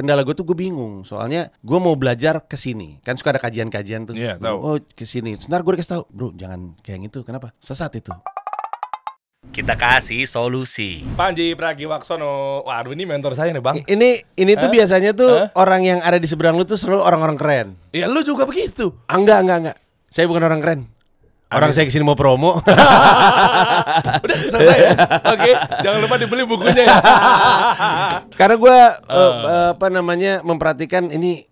kendala gue tuh gue bingung. Soalnya gue mau belajar ke sini. Kan suka ada kajian-kajian tuh. Iya, tahu. Oh, ke sini. Sebentar gue dikasih tahu, "Bro, jangan kayak yang itu. Kenapa? Sesat itu." Kita kasih solusi. Panji Pragiwaksono. Waduh ini mentor saya nih bang. Ini ini tuh Hah? biasanya tuh Hah? orang yang ada di seberang lu tuh selalu orang-orang keren. Ya lu juga begitu. Ah, enggak, enggak, enggak. Saya bukan orang keren. Orang saya ke sini mau promo. Udah selesai ya. Oke, jangan lupa dibeli bukunya ya. Karena gue Ah. apa namanya memperhatikan ini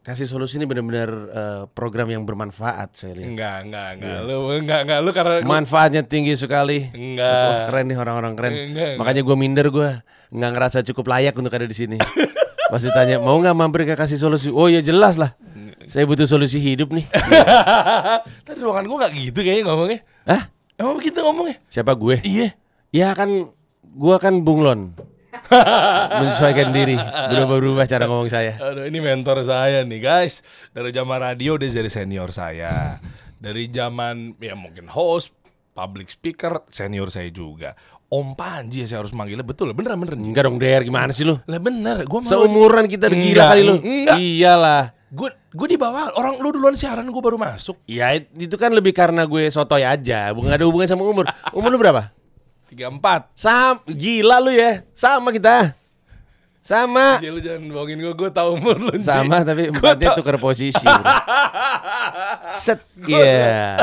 kasih solusi ini benar-benar eh, program yang bermanfaat saya lihat. enggak, enggak, enggak. Lu enggak, enggak lu karena Manfaatnya tinggi sekali. Enggak. Wah, keren nih orang-orang keren. Enggak, enggak. Makanya gue minder gue nggak ngerasa cukup layak untuk ada di sini. Pasti tanya mau nggak mampir ke kasih solusi? Oh ya jelas lah. Saya butuh solusi hidup nih. Tadi ruangan gua enggak gitu kayaknya ngomongnya. Hah? Emang begitu ngomongnya? Siapa gue? Iya. Ya kan gue kan bunglon. Menyesuaikan diri. Berubah-ubah cara ngomong saya. Aduh, ini mentor saya nih guys. Dari zaman radio dia jadi senior saya. Dari zaman ya mungkin host, public speaker, senior saya juga. Om Panji ya saya harus manggilnya betul, beneran beneran. Enggak dong Der, gimana sih lu? Lah bener, gua mau Seumuran kita gila kali lu. enggak. Iyalah. Gue gue di bawah orang lu duluan siaran gue baru masuk. Ya it- itu kan lebih karena gue sotoy aja, bukan ada hubungan sama umur. Umur lu berapa? 34 Sam, gila lu ya. Sama kita. Sama. Ji, lu jangan bohongin gue, gue tahu umur lu. Sama tapi empatnya tau- tukar posisi. Set. Iya.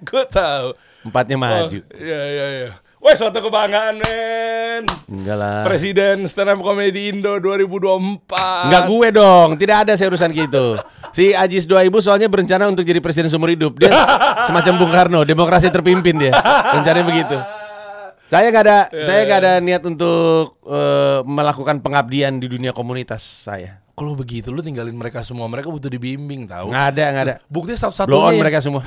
gue tahu. Empatnya maju. Oh, Iya iya iya. Wah suatu kebanggaan men. Enggak lah. Presiden stand up comedy Indo 2024. Enggak gue dong, tidak ada saya urusan gitu. Si Ajis Dua Ibu soalnya berencana untuk jadi presiden seumur hidup. Dia semacam Bung Karno, demokrasi terpimpin dia. Rencananya begitu. Saya nggak ada, saya nggak ada niat untuk eh, melakukan pengabdian di dunia komunitas saya. Kalau begitu lu tinggalin mereka semua, mereka butuh dibimbing tahu. Nggak ada, nggak ada. Buktinya Blow satu-satunya on yang- mereka semua.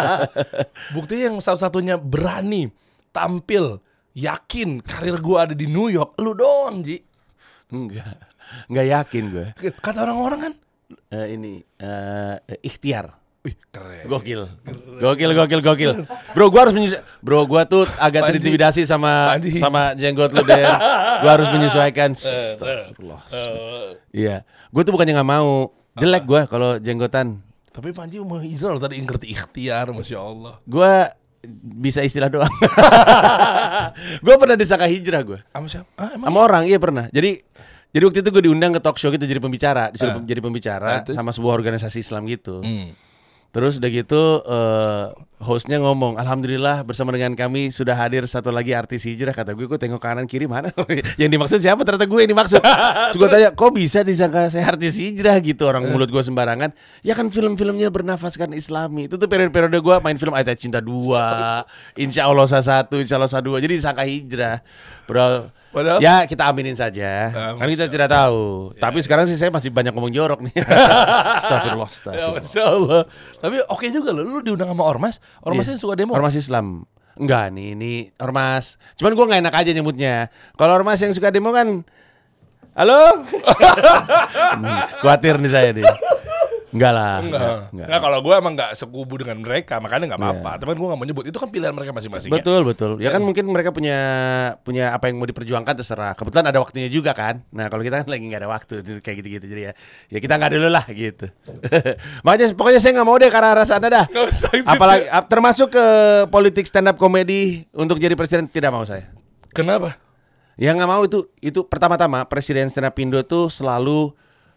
Buktinya yang satu-satunya berani tampil yakin karir gua ada di New York, lu doang Ji. Enggak, nggak yakin gue. Kata orang-orang kan, Eh, ini eh, ikhtiar. wih keren. Gokil. Gokil, gokil, gokil. Bro, gua harus menyesuaikan. Bro, gua tuh agak Panji. terintimidasi sama Panji. sama jenggot lu deh. Gua harus menyesuaikan. Astagfirullah. Eh, Iya. Gua tuh bukannya nggak mau. Jelek gua kalau jenggotan. tapi Panji mau Israel tadi ngerti ikhtiar, masya Allah. Gua bisa istilah doang. gua pernah disangka hijrah gua. Sama siapa? Ah, emang? Sama orang, iya pernah. Jadi jadi waktu itu gue diundang ke talk show gitu jadi pembicara, disuruh Eh. jadi pembicara terus? sama sebuah organisasi Islam gitu. Hmm. Terus udah gitu eh, hostnya ngomong, alhamdulillah bersama dengan kami sudah hadir satu lagi artis hijrah. Kata gue, gue tengok kanan kiri mana? yang dimaksud siapa? Ternyata gue yang dimaksud. Terus gue tanya, kok bisa disangka saya artis hijrah gitu? Orang mulut gue sembarangan. Ya kan film-filmnya bernafaskan Islami. Itu tuh periode-periode gue main film Ayat Cinta 2, Insya Allah Sa satu, Insya Allah Sa dua. Jadi disangka hijrah. Bro, Padahal- ya kita aminin saja. Ah, kan kita Masya tidak tahu. Tapi sekarang sih saya masih banyak ngomong jorok nih. Astagfirullah, Ya, astagfirullah. Masya Allah. Tapi oke juga loh, lu diundang sama Ormas. Ormasnya Iya. suka demo. Ormas Islam. Enggak nih, ini ormas. Cuman gua nggak enak aja nyebutnya. Kalau ormas yang suka demo kan, halo? Hmm, Khawatir nih saya nih. Enggak lah. Enggak. enggak. Enggak, kalau gue emang enggak sekubu dengan mereka, makanya enggak apa-apa. Tapi gue enggak mau nyebut. Itu kan pilihan mereka masing-masing ya. Betul betul. Ya kan mungkin mereka punya punya apa yang mau diperjuangkan terserah. Kebetulan ada waktunya juga kan. Nah kalau kita kan lagi nggak ada waktu kayak gitu-gitu jadi ya ya kita nggak dulu lah gitu. Makanya pokoknya saya nggak mau deh karena rasa anda dah. Gitu. Apalagi ap- termasuk ke politik stand up komedi untuk jadi presiden tidak mau saya. Kenapa? Ya nggak mau itu itu pertama-tama presiden stand up Indo tuh selalu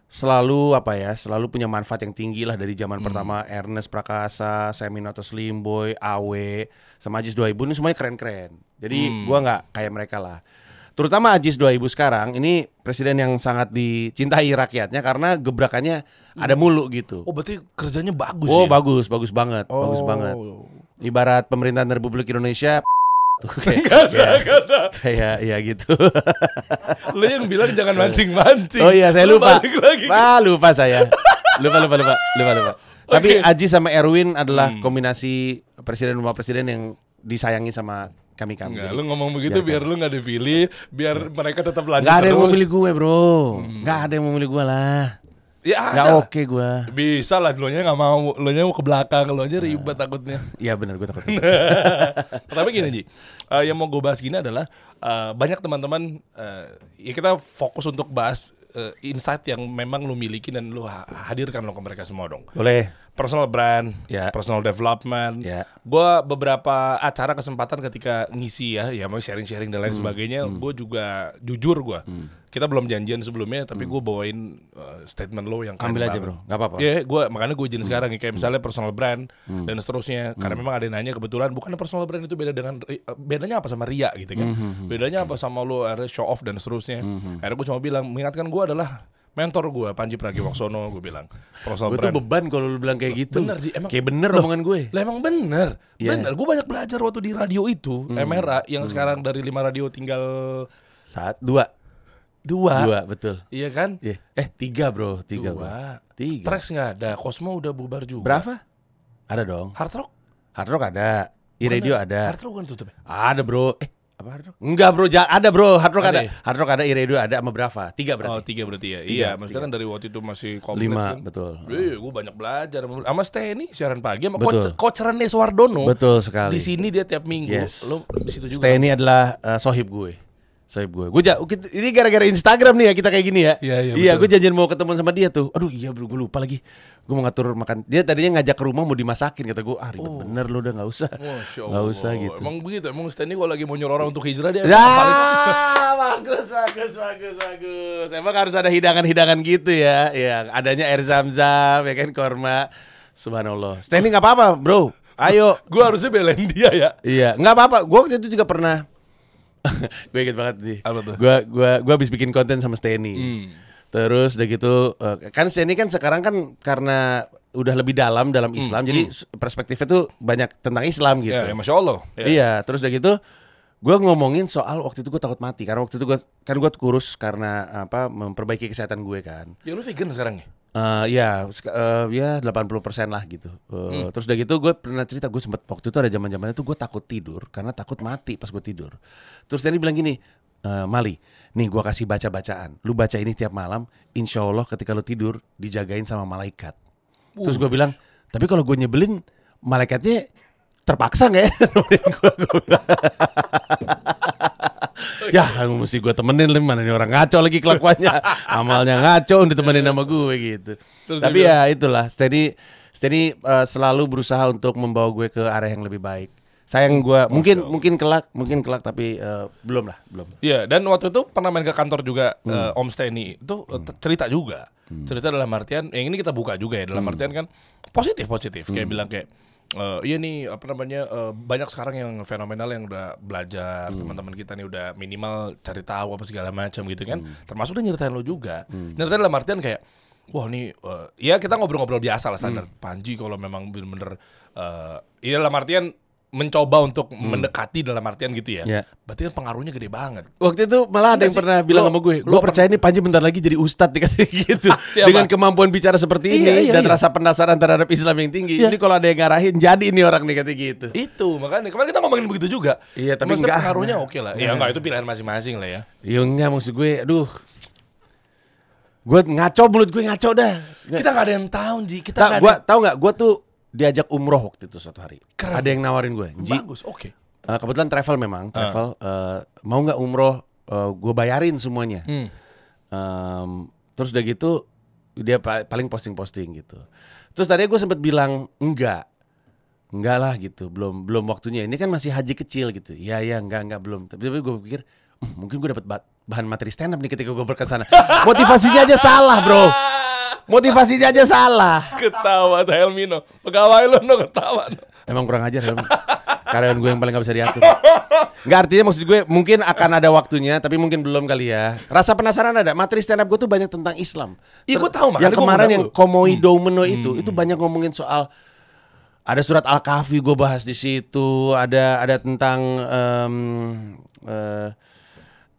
selalu apa ya selalu punya manfaat yang tinggi lah dari zaman pertama Ernest Prakasa, Seminato Slimboy, Awe, sama Ajis 2000 ini semuanya keren-keren. Jadi gua nggak kayak mereka lah. Terutama Ajis 2000 sekarang ini presiden yang sangat dicintai rakyatnya karena gebrakannya ada mulu gitu. Oh, berarti kerjanya bagus Oh ya? bagus, bagus banget, bagus Oh. banget. Ibarat pemerintahan Republik Indonesia tuh kayak, kayak, kayak ya gitu. Lu yang bilang jangan mancing-mancing. Oh iya, saya Lu lupa. lagi. Ah, lupa saya. Lupa, lupa, lupa, lupa, lupa. Tapi Oke. Aji sama Erwin adalah kombinasi presiden rumah presiden yang disayangi sama kami kami. Enggak, lu ngomong begitu biar lu nggak dipilih, biar mereka tetap lanjut Nggak ada yang mau terus. milih gue, bro. Nggak ada yang mau milih gue lah. Ya ada. oke gue. Bisa lah, lu nya nggak mau, lu nya mau ke belakang, lu aja ribet takutnya. Iya benar, gue takut. Tapi gini Ji, eh, yang mau gue bahas gini adalah eh, banyak teman-teman, eh, ya kita fokus untuk bahas eh, insight yang memang lu miliki dan lu ha- hadirkan lo ke mereka semua dong. Boleh. Personal brand, Ya. personal development. Ya. Gua beberapa acara kesempatan ketika ngisi ya, ya mau sharing-sharing dan lain Hmm. sebagainya, gue juga jujur gua. Kita belum janjian sebelumnya, tapi gue bawain eh, statement lo yang Hmm. Ambil aja. Bro. Nggak apa-apa. Hmm. Iya, gua makanya gue izin sekarang ya, kayak misalnya personal brand dan seterusnya. Karena memang ada yang nanya kebetulan bukan personal brand itu beda dengan eh, bedanya apa sama ria gitu kan? Hmm, Bedanya apa sama lo show off dan seterusnya. Akhirnya gue cuma bilang mengingatkan gue adalah mentor gue Panji Pragiwaksono gue bilang Gue tuh beban kalau lu bilang kayak gitu. Bener, Ji. Emang- Kayak bener Loh. omongan gue. Lah emang bener, Iya. bener. Gue banyak belajar waktu di radio itu, MRA yang sekarang dari lima radio tinggal Saat dua. dua, Dua, betul. iya kan? Iya. Eh, tiga bro. Tiga bro. Dua. Tiga. Trax nggak ada, Cosmo udah bubar juga. Berapa? Ada dong. Hard Rock? Hard Rock ada. I-Radio ada. Hard Rock kan tutup ya? Ada bro. Eh, apa Hard Rock? Enggak bro, ada bro. Hard Rock Ada ada. ya? Hard Rock ada, I-Radio ada sama berapa? Tiga Oh berarti. tiga berarti ya. Tiga, iya, maksudnya tiga. kan dari waktu itu masih komplit Lima, kan. betul. Iya, gue banyak belajar sama Steny siaran pagi sama Betul. coach coach Rene Suwardono. Betul sekali. Di sini dia tiap minggu. Yes. Lo di situ juga. Steny adalah eh, sohib gue. Sohib gue. Gue ini gara-gara Instagram nih ya kita kayak gini ya. Iya, iya, Iya, gue janjian mau ketemu sama dia tuh. Aduh iya bro, gue lupa lagi. Gue mau ngatur makan. Dia tadinya ngajak ke rumah mau dimasakin kata gue. Ah ribet bener lu udah nggak usah. Nggak usah gitu. Emang begitu. Emang Steny kalau lagi mau nyuruh orang untuk hijrah dia Ya, paling bagus, bagus, bagus, bagus. Emang harus ada hidangan-hidangan gitu ya. Ya, adanya air zam-zam, ya kan korma. Subhanallah. Standing nggak apa-apa, bro. Ayo. gue harusnya belain dia ya. Iya, nggak apa-apa. Gue waktu itu juga pernah. gue inget banget nih. Apa tuh? Gue gua gua habis bikin konten sama Steny. Hmm. Terus udah gitu, eh, kan Steny kan sekarang kan karena udah lebih dalam dalam Islam, jadi perspektifnya tuh banyak tentang Islam gitu. Hmm, Ya, ya, masya Allah. Ya. Iya, terus udah gitu gue ngomongin soal waktu itu gue takut mati karena waktu itu gue kan gue kurus karena apa memperbaiki kesehatan gue kan. Ya lu vegan sekarang ya? Eh ya, eh, ya 80% lah gitu. Eh, Terus udah gitu gue pernah cerita gue sempet waktu itu ada zaman zamannya tuh gue takut tidur karena takut mati pas gue tidur. Terus Danny bilang gini, "Eh, Mali, nih gue kasih baca bacaan. Lu baca ini tiap malam, insya Allah ketika lu tidur dijagain sama malaikat. Terus gue bilang, tapi kalau gue nyebelin malaikatnya terpaksa nggak ya? Nemenin gua, gua bilang. ya mesti gue temenin lah mana nih orang ngaco lagi kelakuannya. Amalnya ngaco ditemenin sama gue gitu. Terus tapi ya itulah. Steady Steady eh, selalu berusaha untuk membawa gue ke arah yang lebih baik. Sayang gue mungkin mungkin kelak mungkin kelak tapi eh, belum lah belum. Iya, dan waktu itu pernah main ke kantor juga Hmm. eh, Om Steny itu eh, t- cerita juga. Cerita dalam artian yang ini kita buka juga ya dalam Hmm. artian kan positif positif. Kayak bilang kayak eh, iya nih apa namanya eh, banyak sekarang yang fenomenal yang udah belajar Hmm. teman-teman kita nih udah minimal cari tahu apa segala macam gitu kan Hmm. termasuk dia nyeritain lo juga nyeritain dalam artian kayak wah nih eh, ya kita ngobrol-ngobrol biasa lah standar Hmm. Panji kalau memang bener-bener eh ini dalam artian mencoba untuk mendekati dalam artian gitu ya Hmm. Ya. Berarti kan pengaruhnya gede banget. Waktu itu malah ada Enggak yang sih, pernah bilang lo- sama gue, gue percaya nih Panji bentar lagi jadi ustadz dikasih gitu. Siapa? Dengan kemampuan bicara seperti ini Iya, iya, dan iya. rasa penasaran terhadap Islam yang tinggi. Iya. Ini kalau ada yang ngarahin jadi ini orang nih kata gitu. Itu makanya kemarin kita ngomongin begitu juga. Iya, tapi enggak. pengaruhnya oke lah. Ya enggak itu pilihan masing-masing lah ya. Ya enggak maksud gue, aduh. Gue ngaco mulut gue ngaco dah. Kita nggak ada yang tahu Ji. Kita gua ada. tahu nggak? Gue tuh diajak umroh waktu itu suatu hari. Keren. Ada yang nawarin gue, Ji. Bagus, oke. eh, kebetulan travel memang, travel. eh, mau nggak umroh? gue bayarin semuanya. Hmm. Em, terus udah gitu dia pa- paling posting-posting gitu. Terus tadi gue sempet bilang enggak, enggak lah gitu, belum belum waktunya. Ini kan masih haji kecil gitu. Iya ya enggak enggak belum. Tapi, tapi gue pikir "Hmm, mungkin gue dapat ba- bahan materi stand up nih ketika gue berangkat sana. Motivasinya aja salah bro. Motivasinya aja salah. Ketawa tuh Helmino. Pegawai lo no ketawa. no. Emang kurang ajar Helmi. Karyawan gue yang paling gak bisa diatur. Enggak artinya maksud gue mungkin akan ada waktunya tapi mungkin belum kali ya. Rasa penasaran ada. Materi stand up gue tuh banyak tentang Islam. Iya, gue tahu, Yang kemarin yang lu. Komoi Domeno itu itu banyak ngomongin soal ada surat Al-Kahfi gue bahas di situ, ada ada tentang eh,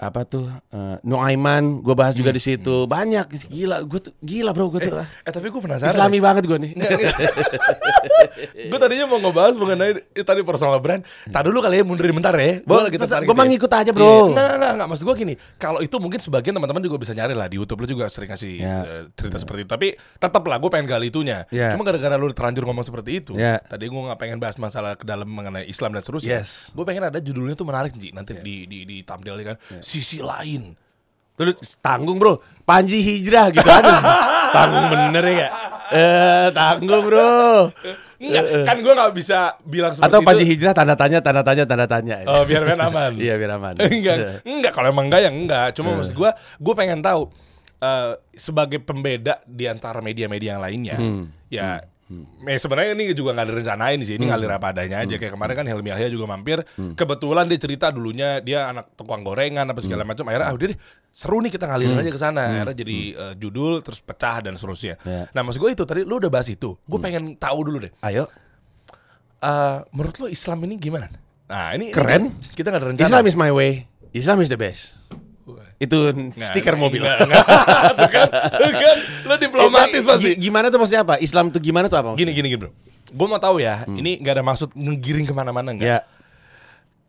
apa tuh eh, Nuaiman gue bahas juga di situ. Banyak gila gue tuh gila bro gue tuh. ah. Eh tapi gue penasaran. Islami banget gue nih. gue tadinya mau ngebahas mengenai eh, tadi personal brand. Tadi dulu kali ya mundurin bentar ya. Gue Bo- lagi tetep- tertarik. gua gitu mah ya. ngikut aja, bro. Iya. Nah, nah, nah, maksud gue gini. Kalau itu mungkin sebagian teman-teman juga bisa nyari lah di YouTube lo juga sering kasih Ya. eh, cerita seperti itu. Tapi tetap lah gue pengen gali itunya. Ya. Cuma gara-gara lu terlanjur ngomong seperti itu. Ya. Tadi gue nggak pengen bahas masalah ke dalam mengenai Islam dan seterusnya. Yes. Gue pengen ada judulnya tuh menarik Ji. Nanti di di ditampilkan kan sisi lain Terus tanggung bro, Panji hijrah gitu aja. tanggung bener ya gak? Eh, tanggung bro. Enggak, kan gue nggak bisa bilang seperti Atau Panji itu. hijrah tanda tanya, tanda tanya, tanda tanya. Oh, biar biar aman. Iya biar aman. enggak, enggak kalau emang enggak ya enggak. Cuma maksud gue, gue pengen tahu eh, sebagai pembeda di antara media-media yang lainnya, ya. Eh, sebenarnya ini juga nggak direncanain sih, ini ngalir apa adanya aja. Kayak kemarin kan Helmi Yahya juga mampir. Kebetulan dia cerita dulunya dia anak tukang gorengan apa segala macam. Akhirnya ah udah deh seru nih kita ngalirin aja ke sana. Akhirnya jadi eh, judul terus pecah dan seterusnya. Ya. Nah maksud gue itu tadi lu udah bahas itu. Gue pengen tahu dulu deh. Ayo. Eh, menurut lo Islam ini gimana? Nah ini Keren. kita nggak ada rencana. Islam is my way. Islam is the best. Itu stiker Nggak, mobil. nggak, nggak. Tuh kan, tuh kan, lo diplomatis Eh, pasti. gi- Gimana tuh maksudnya apa? Islam tuh gimana tuh apa? Gini gini gini bro. Gue mau tahu ya, ini nggak ada maksud ngegiring ke mana-mana nggak? Ya.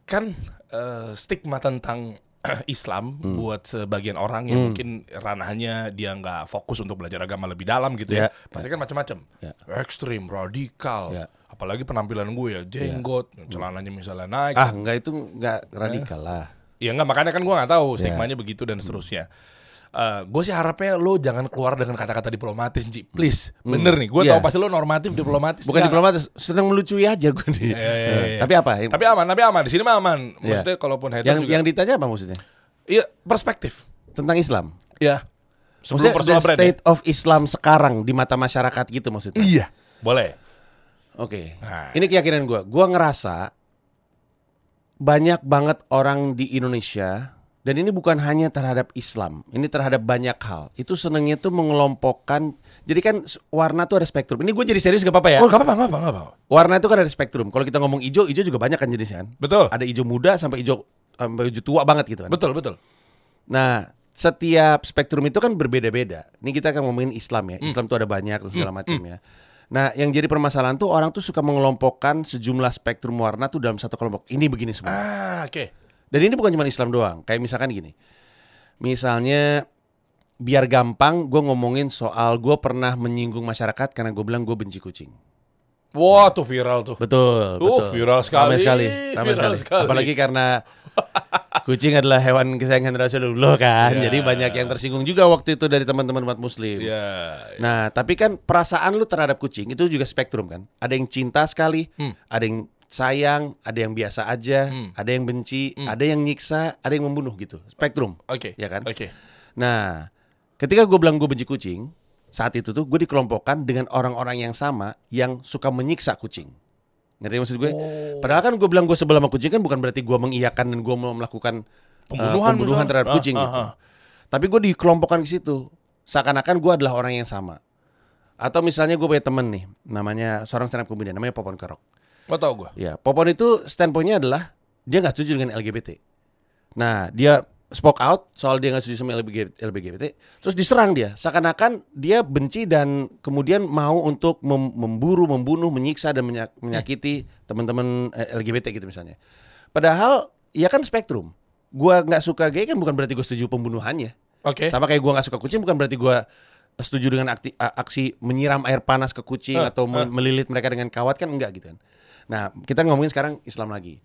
Kan eh, stigma tentang Islam buat sebagian orang yang mungkin ranahnya dia nggak fokus untuk belajar agama lebih dalam gitu ya. Ya. Pasti kan macam-macam. Ya. Ekstrim, radikal. Ya. Apalagi penampilan gue ya, jenggot, celananya misalnya naik. Ah, enggak itu enggak radikal lah. Ya enggak makanya kan gue nggak tahu stigmanya begitu dan seterusnya. gue sih harapnya lo jangan keluar dengan kata-kata diplomatis, Ji. Please, bener nih. Gue Iya. tahu pasti lo normatif diplomatis. Bukan Nggak. diplomatis, senang melucui aja gue nih. Iya, iya, iya. Tapi apa? Tapi aman, tapi aman. Di sini mah aman. Iya. Maksudnya kalaupun haters yang juga. yang ditanya apa maksudnya? Iya, perspektif. Tentang Islam. Iya. Maksudnya Sebelum the brand. ya? state of Islam sekarang di mata masyarakat gitu maksudnya. Iya. Boleh. Oke. Nah. Ini keyakinan gue. Gue ngerasa banyak banget orang di Indonesia dan ini bukan hanya terhadap Islam, ini terhadap banyak hal. Itu senengnya tuh mengelompokkan. Jadi kan warna tuh ada spektrum. Ini gue jadi serius gak apa-apa ya? Oh, enggak apa-apa, enggak apa-apa, enggak apa-apa. Warna itu kan ada spektrum. Kalau kita ngomong hijau, hijau juga banyak kan jenisnya kan. Betul. Ada hijau muda sampai hijau sampai hijau tua banget gitu kan. Betul, betul. Nah, setiap spektrum itu kan berbeda-beda. Ini kita akan ngomongin Islam Hmm. ya. Islam tuh ada banyak dan segala macam ya. Nah, yang jadi permasalahan tuh orang tuh suka mengelompokkan sejumlah spektrum warna tuh dalam satu kelompok. Ini begini semua. Ah, oke. Dan ini bukan cuma Islam doang. Kayak misalkan gini. Misalnya biar gampang gue ngomongin soal gue pernah menyinggung masyarakat karena gue bilang gue benci kucing. Wah, tuh viral tuh. Betul, Uh, betul. viral sekali. Ramai sekali. Ramai Viral sekali. sekali. Apalagi karena kucing adalah hewan kesayangan Rasulullah kan. Ya. Jadi banyak yang tersinggung juga waktu itu dari teman-teman umat muslim. Iya. Nah, tapi kan perasaan lu terhadap kucing itu juga spektrum kan. Ada yang cinta sekali, Hmm. ada yang sayang, ada yang biasa aja, Hmm. ada yang benci, ada yang nyiksa, ada yang membunuh gitu. Spektrum. Oke. Ya kan? Oke. Nah, ketika gue bilang gue benci kucing, saat itu tuh gue dikelompokkan dengan orang-orang yang sama yang suka menyiksa kucing. Ngerti maksud gue? Oh. Padahal kan gue bilang gue sebelah sama kucing kan bukan berarti gue mengiyakan dan gue mau melakukan uh, Pembunuhan pembunuhan misalnya. terhadap Ah, kucing ah, gitu. ah. Tapi gue dikelompokkan ke situ. Seakan-akan gue adalah orang yang sama. Atau misalnya gue punya temen nih, namanya seorang stand up comedian, namanya Popon Kerok. Mau tau gue? Ya, Popon itu standpointnya adalah dia nggak setuju dengan LGBT. Nah, dia spoke out soal dia nggak setuju sama LGBT, LGBT, terus diserang dia. Seakan-akan dia benci dan kemudian mau untuk mem- memburu, membunuh, menyiksa dan menyak- menyakiti teman-teman eh, LGBT gitu misalnya. Padahal ya kan spektrum. Gua nggak suka gay kan bukan berarti gue setuju pembunuhannya. Oke. Sama kayak gua nggak suka kucing bukan berarti gua setuju dengan akti- aksi menyiram air panas ke kucing Eh, atau me- melilit mereka dengan kawat kan enggak gitu kan. Nah, kita ngomongin sekarang Islam lagi.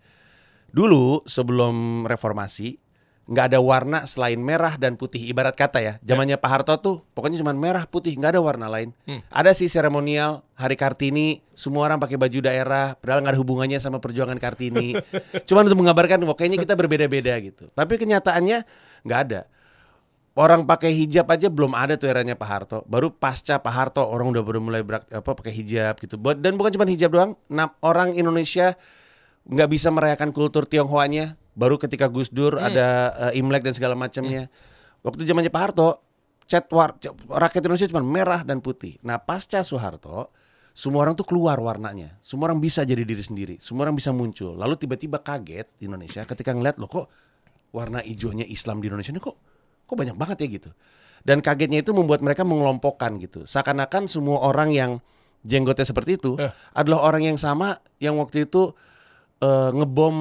Dulu sebelum reformasi nggak ada warna selain merah dan putih ibarat kata ya. Zamannya Pak Harto tuh pokoknya cuma merah putih nggak ada warna lain. Hmm. Ada sih seremonial hari Kartini semua orang pakai baju daerah padahal nggak ada hubungannya sama perjuangan Kartini. Cuman untuk mengabarkan kayaknya kita berbeda-beda gitu. Tapi kenyataannya nggak ada. Orang pakai hijab aja belum ada tuh eranya Pak Harto. Baru pasca Pak Harto orang udah baru mulai berak, apa pakai hijab gitu. Dan bukan cuma hijab doang. Orang Indonesia nggak bisa merayakan kultur Tionghoanya. Baru ketika Gus Dur ada eh, Imlek dan segala macamnya. Waktu zamannya Pak Harto, cat war, rakyat Indonesia cuma merah dan putih. Nah, pasca Soeharto, semua orang tuh keluar warnanya. Semua orang bisa jadi diri sendiri. Semua orang bisa muncul. Lalu tiba-tiba kaget di Indonesia ketika ngeliat loh kok warna hijaunya Islam di Indonesia ini kok kok banyak banget ya gitu. Dan kagetnya itu membuat mereka mengelompokkan gitu. Seakan-akan semua orang yang jenggotnya seperti itu Eh. adalah orang yang sama yang waktu itu eh, ngebom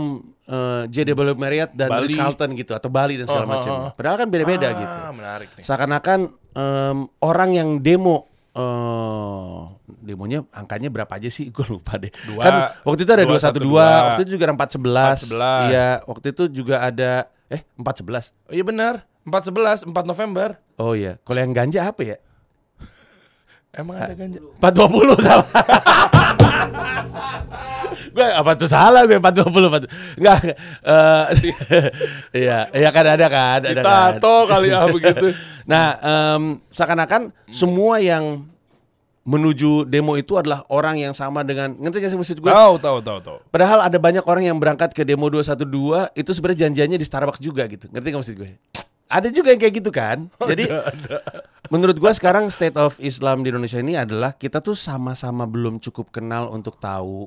eh, JW Marriott dan Bali. Ritz Carlton gitu atau Bali dan segala Oh, oh, macam. oh. Padahal kan beda-beda Ah, gitu. menarik nih. Seakan-akan em, orang yang demo eh demonya angkanya berapa aja sih? Gue lupa deh. Dua. kan waktu itu ada Dua, 212, satu, waktu dua. itu juga ada 411. 411. Iya, waktu itu juga ada eh 411. Oh, iya benar. 411, 4 November. Oh iya, kalau yang ganja apa ya? Emang ada ganja? 420 salah. gue apa tuh salah gue 420 4 enggak eh iya iya kan ada kan ada kan. Tato kali ya begitu. Nah, em, seakan-akan semua yang menuju demo itu adalah orang yang sama dengan ngerti gak sih maksud gue? Tahu, tahu, tahu, tahu. Padahal ada banyak orang yang berangkat ke demo 212 itu sebenarnya janjiannya di Starbucks juga gitu. Ngerti gak maksud gue? Ada juga yang kayak gitu kan. Jadi menurut gua sekarang state of Islam di Indonesia ini adalah kita tuh sama-sama belum cukup kenal untuk tahu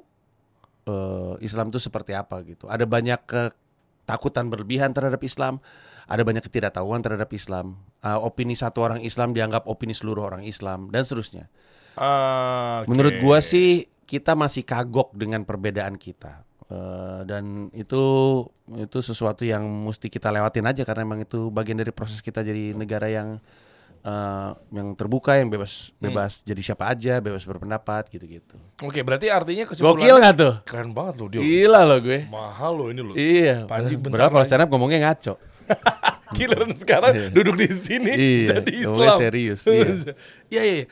eh, Islam itu seperti apa gitu. Ada banyak ketakutan berlebihan terhadap Islam, ada banyak ketidaktahuan terhadap Islam. Eh, opini satu orang Islam dianggap opini seluruh orang Islam dan seterusnya. Ah, oke. Menurut gua sih kita masih kagok dengan perbedaan kita. Eh, dan itu itu sesuatu yang mesti kita lewatin aja karena emang itu bagian dari proses kita jadi negara yang eh, yang terbuka yang bebas bebas jadi siapa aja bebas berpendapat gitu-gitu. Oke, berarti artinya Gokil kesimpulannya nggak tuh? keren banget loh dia. Gila loh gue. Mahal loh ini loh. Iya. Panji bentar kalau stand up ngomongnya ngaco. Giliran sekarang Iya. duduk di sini Iya, jadi Islam. serius, iya. Iya, iya.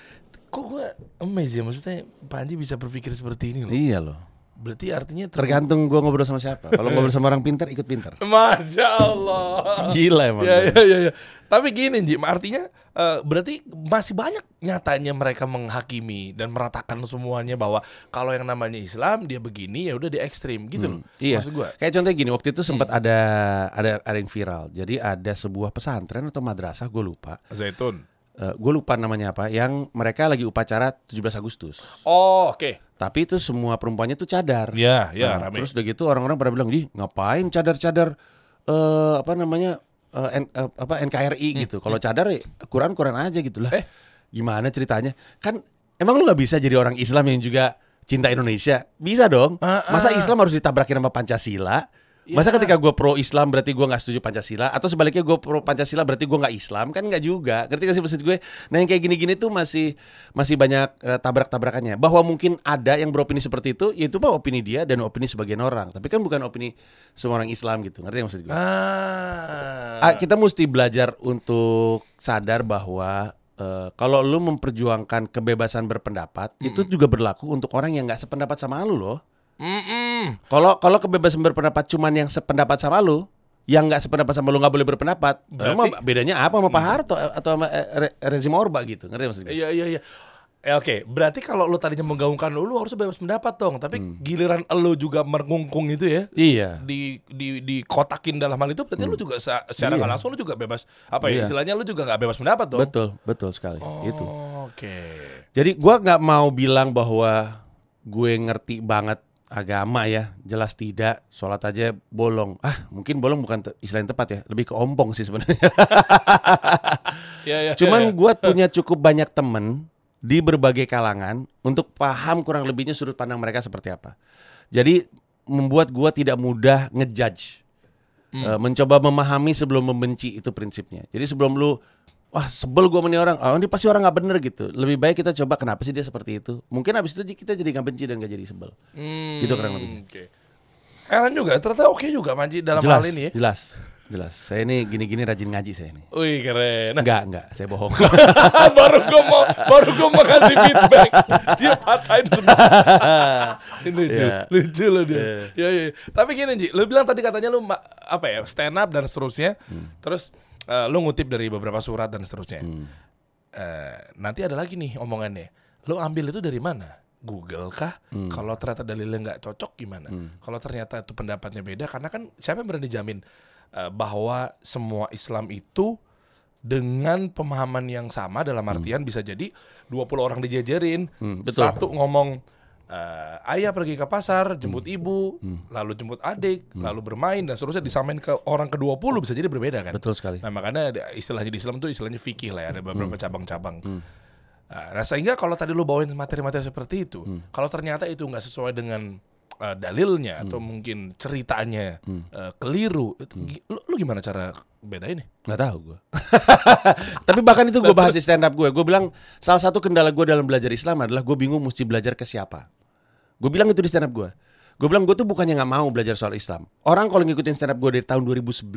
Kok gue amazed ya maksudnya Panji bisa berpikir seperti ini loh. Iya loh. Berarti artinya ter- Tergantung gua ngobrol sama siapa. Kalau ngobrol sama orang pintar ikut pintar. Masya Allah. Gila emang. Ya, ya, ya, ya. Tapi gini, Ji, artinya eh, berarti masih banyak nyatanya mereka menghakimi dan meratakan semuanya bahwa kalau yang namanya Islam dia begini ya udah di ekstrim gitu loh. Iya. Maksud gua. Kayak contohnya gini, waktu itu Hmm. sempat ada ada ada yang viral. Jadi ada sebuah pesantren atau madrasah, gue lupa. Zaitun. Gue lupa namanya apa. Yang mereka lagi upacara 17 Agustus. Oh, oke. Tapi itu semua perempuannya tuh cadar. Ya, ya, Nah, rame. terus udah gitu orang-orang pada bilang, "Di, ngapain cadar-cadar eh apa namanya? eh, N- eh, apa NKRI gitu. Kalau cadar ya Quran-Quran aja gitu lah." Hmm. Eh. Gimana ceritanya? Kan emang lu nggak bisa jadi orang Islam yang juga cinta Indonesia? Bisa dong. Ah, Masa ah. Islam harus ditabrakin sama Pancasila? Masa Ya. ketika gue pro Islam berarti gue nggak setuju Pancasila atau sebaliknya gue pro Pancasila berarti gue nggak Islam kan nggak juga ngerti gak sih maksud gue? Nah yang kayak gini-gini tuh masih masih banyak eh, tabrak-tabrakannya. Bahwa mungkin ada yang beropini seperti itu, ya itu mah opini dia dan opini sebagian orang. Tapi kan bukan opini semua orang Islam gitu. Ngerti gak maksud gue? Ah. Ah, kita mesti belajar untuk sadar bahwa eh, kalau lu memperjuangkan kebebasan berpendapat itu juga berlaku untuk orang yang nggak sependapat sama lu loh. Kalau kalau kebebasan berpendapat cuman yang sependapat sama lu, yang nggak sependapat sama lu nggak boleh berpendapat. Berarti- Emang bedanya apa sama Pak Harto eh, atau sama eh, re- rezim Orba gitu? Ngerti maksud gue? Iya iya iya. Eh, Oke, berarti kalau lu tadinya menggaungkan lu, lu harus bebas pendapat dong. Tapi giliran lu juga merengkung itu ya, Iya. di di dikotakin dalam hal itu berarti lu juga secara Iya. langsung lu juga bebas apa ya Iya. istilahnya lu juga nggak bebas pendapat dong. Betul, betul sekali. Oh, Itu. Oke. Jadi gua nggak mau bilang bahwa gue ngerti banget agama ya, jelas tidak. Sholat aja bolong. Ah, mungkin bolong bukan te- istilah yang tepat ya, lebih ke ompong sih sebenarnya. Ya, ya, Cuman ya, ya. gua punya cukup banyak temen di berbagai kalangan untuk paham kurang lebihnya sudut pandang mereka seperti apa. Jadi membuat gua tidak mudah ngejudge. Eh, mencoba memahami sebelum membenci itu prinsipnya. Jadi sebelum lu wah sebel gua sama ini orang, oh ini pasti orang nggak bener gitu. Lebih baik kita coba kenapa sih dia seperti itu. Mungkin abis itu kita jadi nggak benci dan nggak jadi sebel. Hmm, gitu kurang lebih. Oke. Heran juga, ternyata oke juga Manji dalam jelas, hal ini ya. jelas, jelas. Saya ini gini-gini rajin ngaji saya ini. Wih keren. Enggak, enggak, saya bohong. baru gue mau baru gue mau kasih feedback dia patahin Ini lucu Iya. lucu loh dia ya, ya. tapi gini Ji lu bilang tadi katanya lu apa ya stand up dan seterusnya Hmm. terus eh, lu ngutip dari beberapa surat dan seterusnya Eh, nanti ada lagi nih omongannya lu ambil itu dari mana Google kah? Hmm. Kalau ternyata dalilnya nggak cocok gimana? Kalau ternyata itu pendapatnya beda, karena kan siapa yang berani jamin eh, bahwa semua Islam itu dengan pemahaman yang sama dalam artian bisa jadi 20 orang dijajarin, Hmm, betul. satu ngomong eh, ayah pergi ke pasar, jemput Hmm. ibu, lalu jemput adik, lalu bermain dan seterusnya disamain ke orang ke-20 bisa jadi berbeda kan? Betul sekali. Nah makanya istilahnya di Islam tuh istilahnya fikih lah ya ada beberapa Hmm. cabang-cabang. Nah, nah, sehingga kalau tadi lu bawain materi-materi seperti itu, Hmm. kalau ternyata itu nggak sesuai dengan uh, dalilnya Hmm. atau mungkin ceritanya uh, keliru, itu, gi- lu, lu gimana cara bedain nih? Nggak tahu gue. Tapi bahkan itu gue bahas di stand up gue. Gue bilang salah satu kendala gue dalam belajar Islam adalah gue bingung mesti belajar ke siapa. Gue bilang itu di stand up gue. Gue bilang gue tuh bukannya nggak mau belajar soal Islam. Orang kalau ngikutin stand up gue dari tahun 2011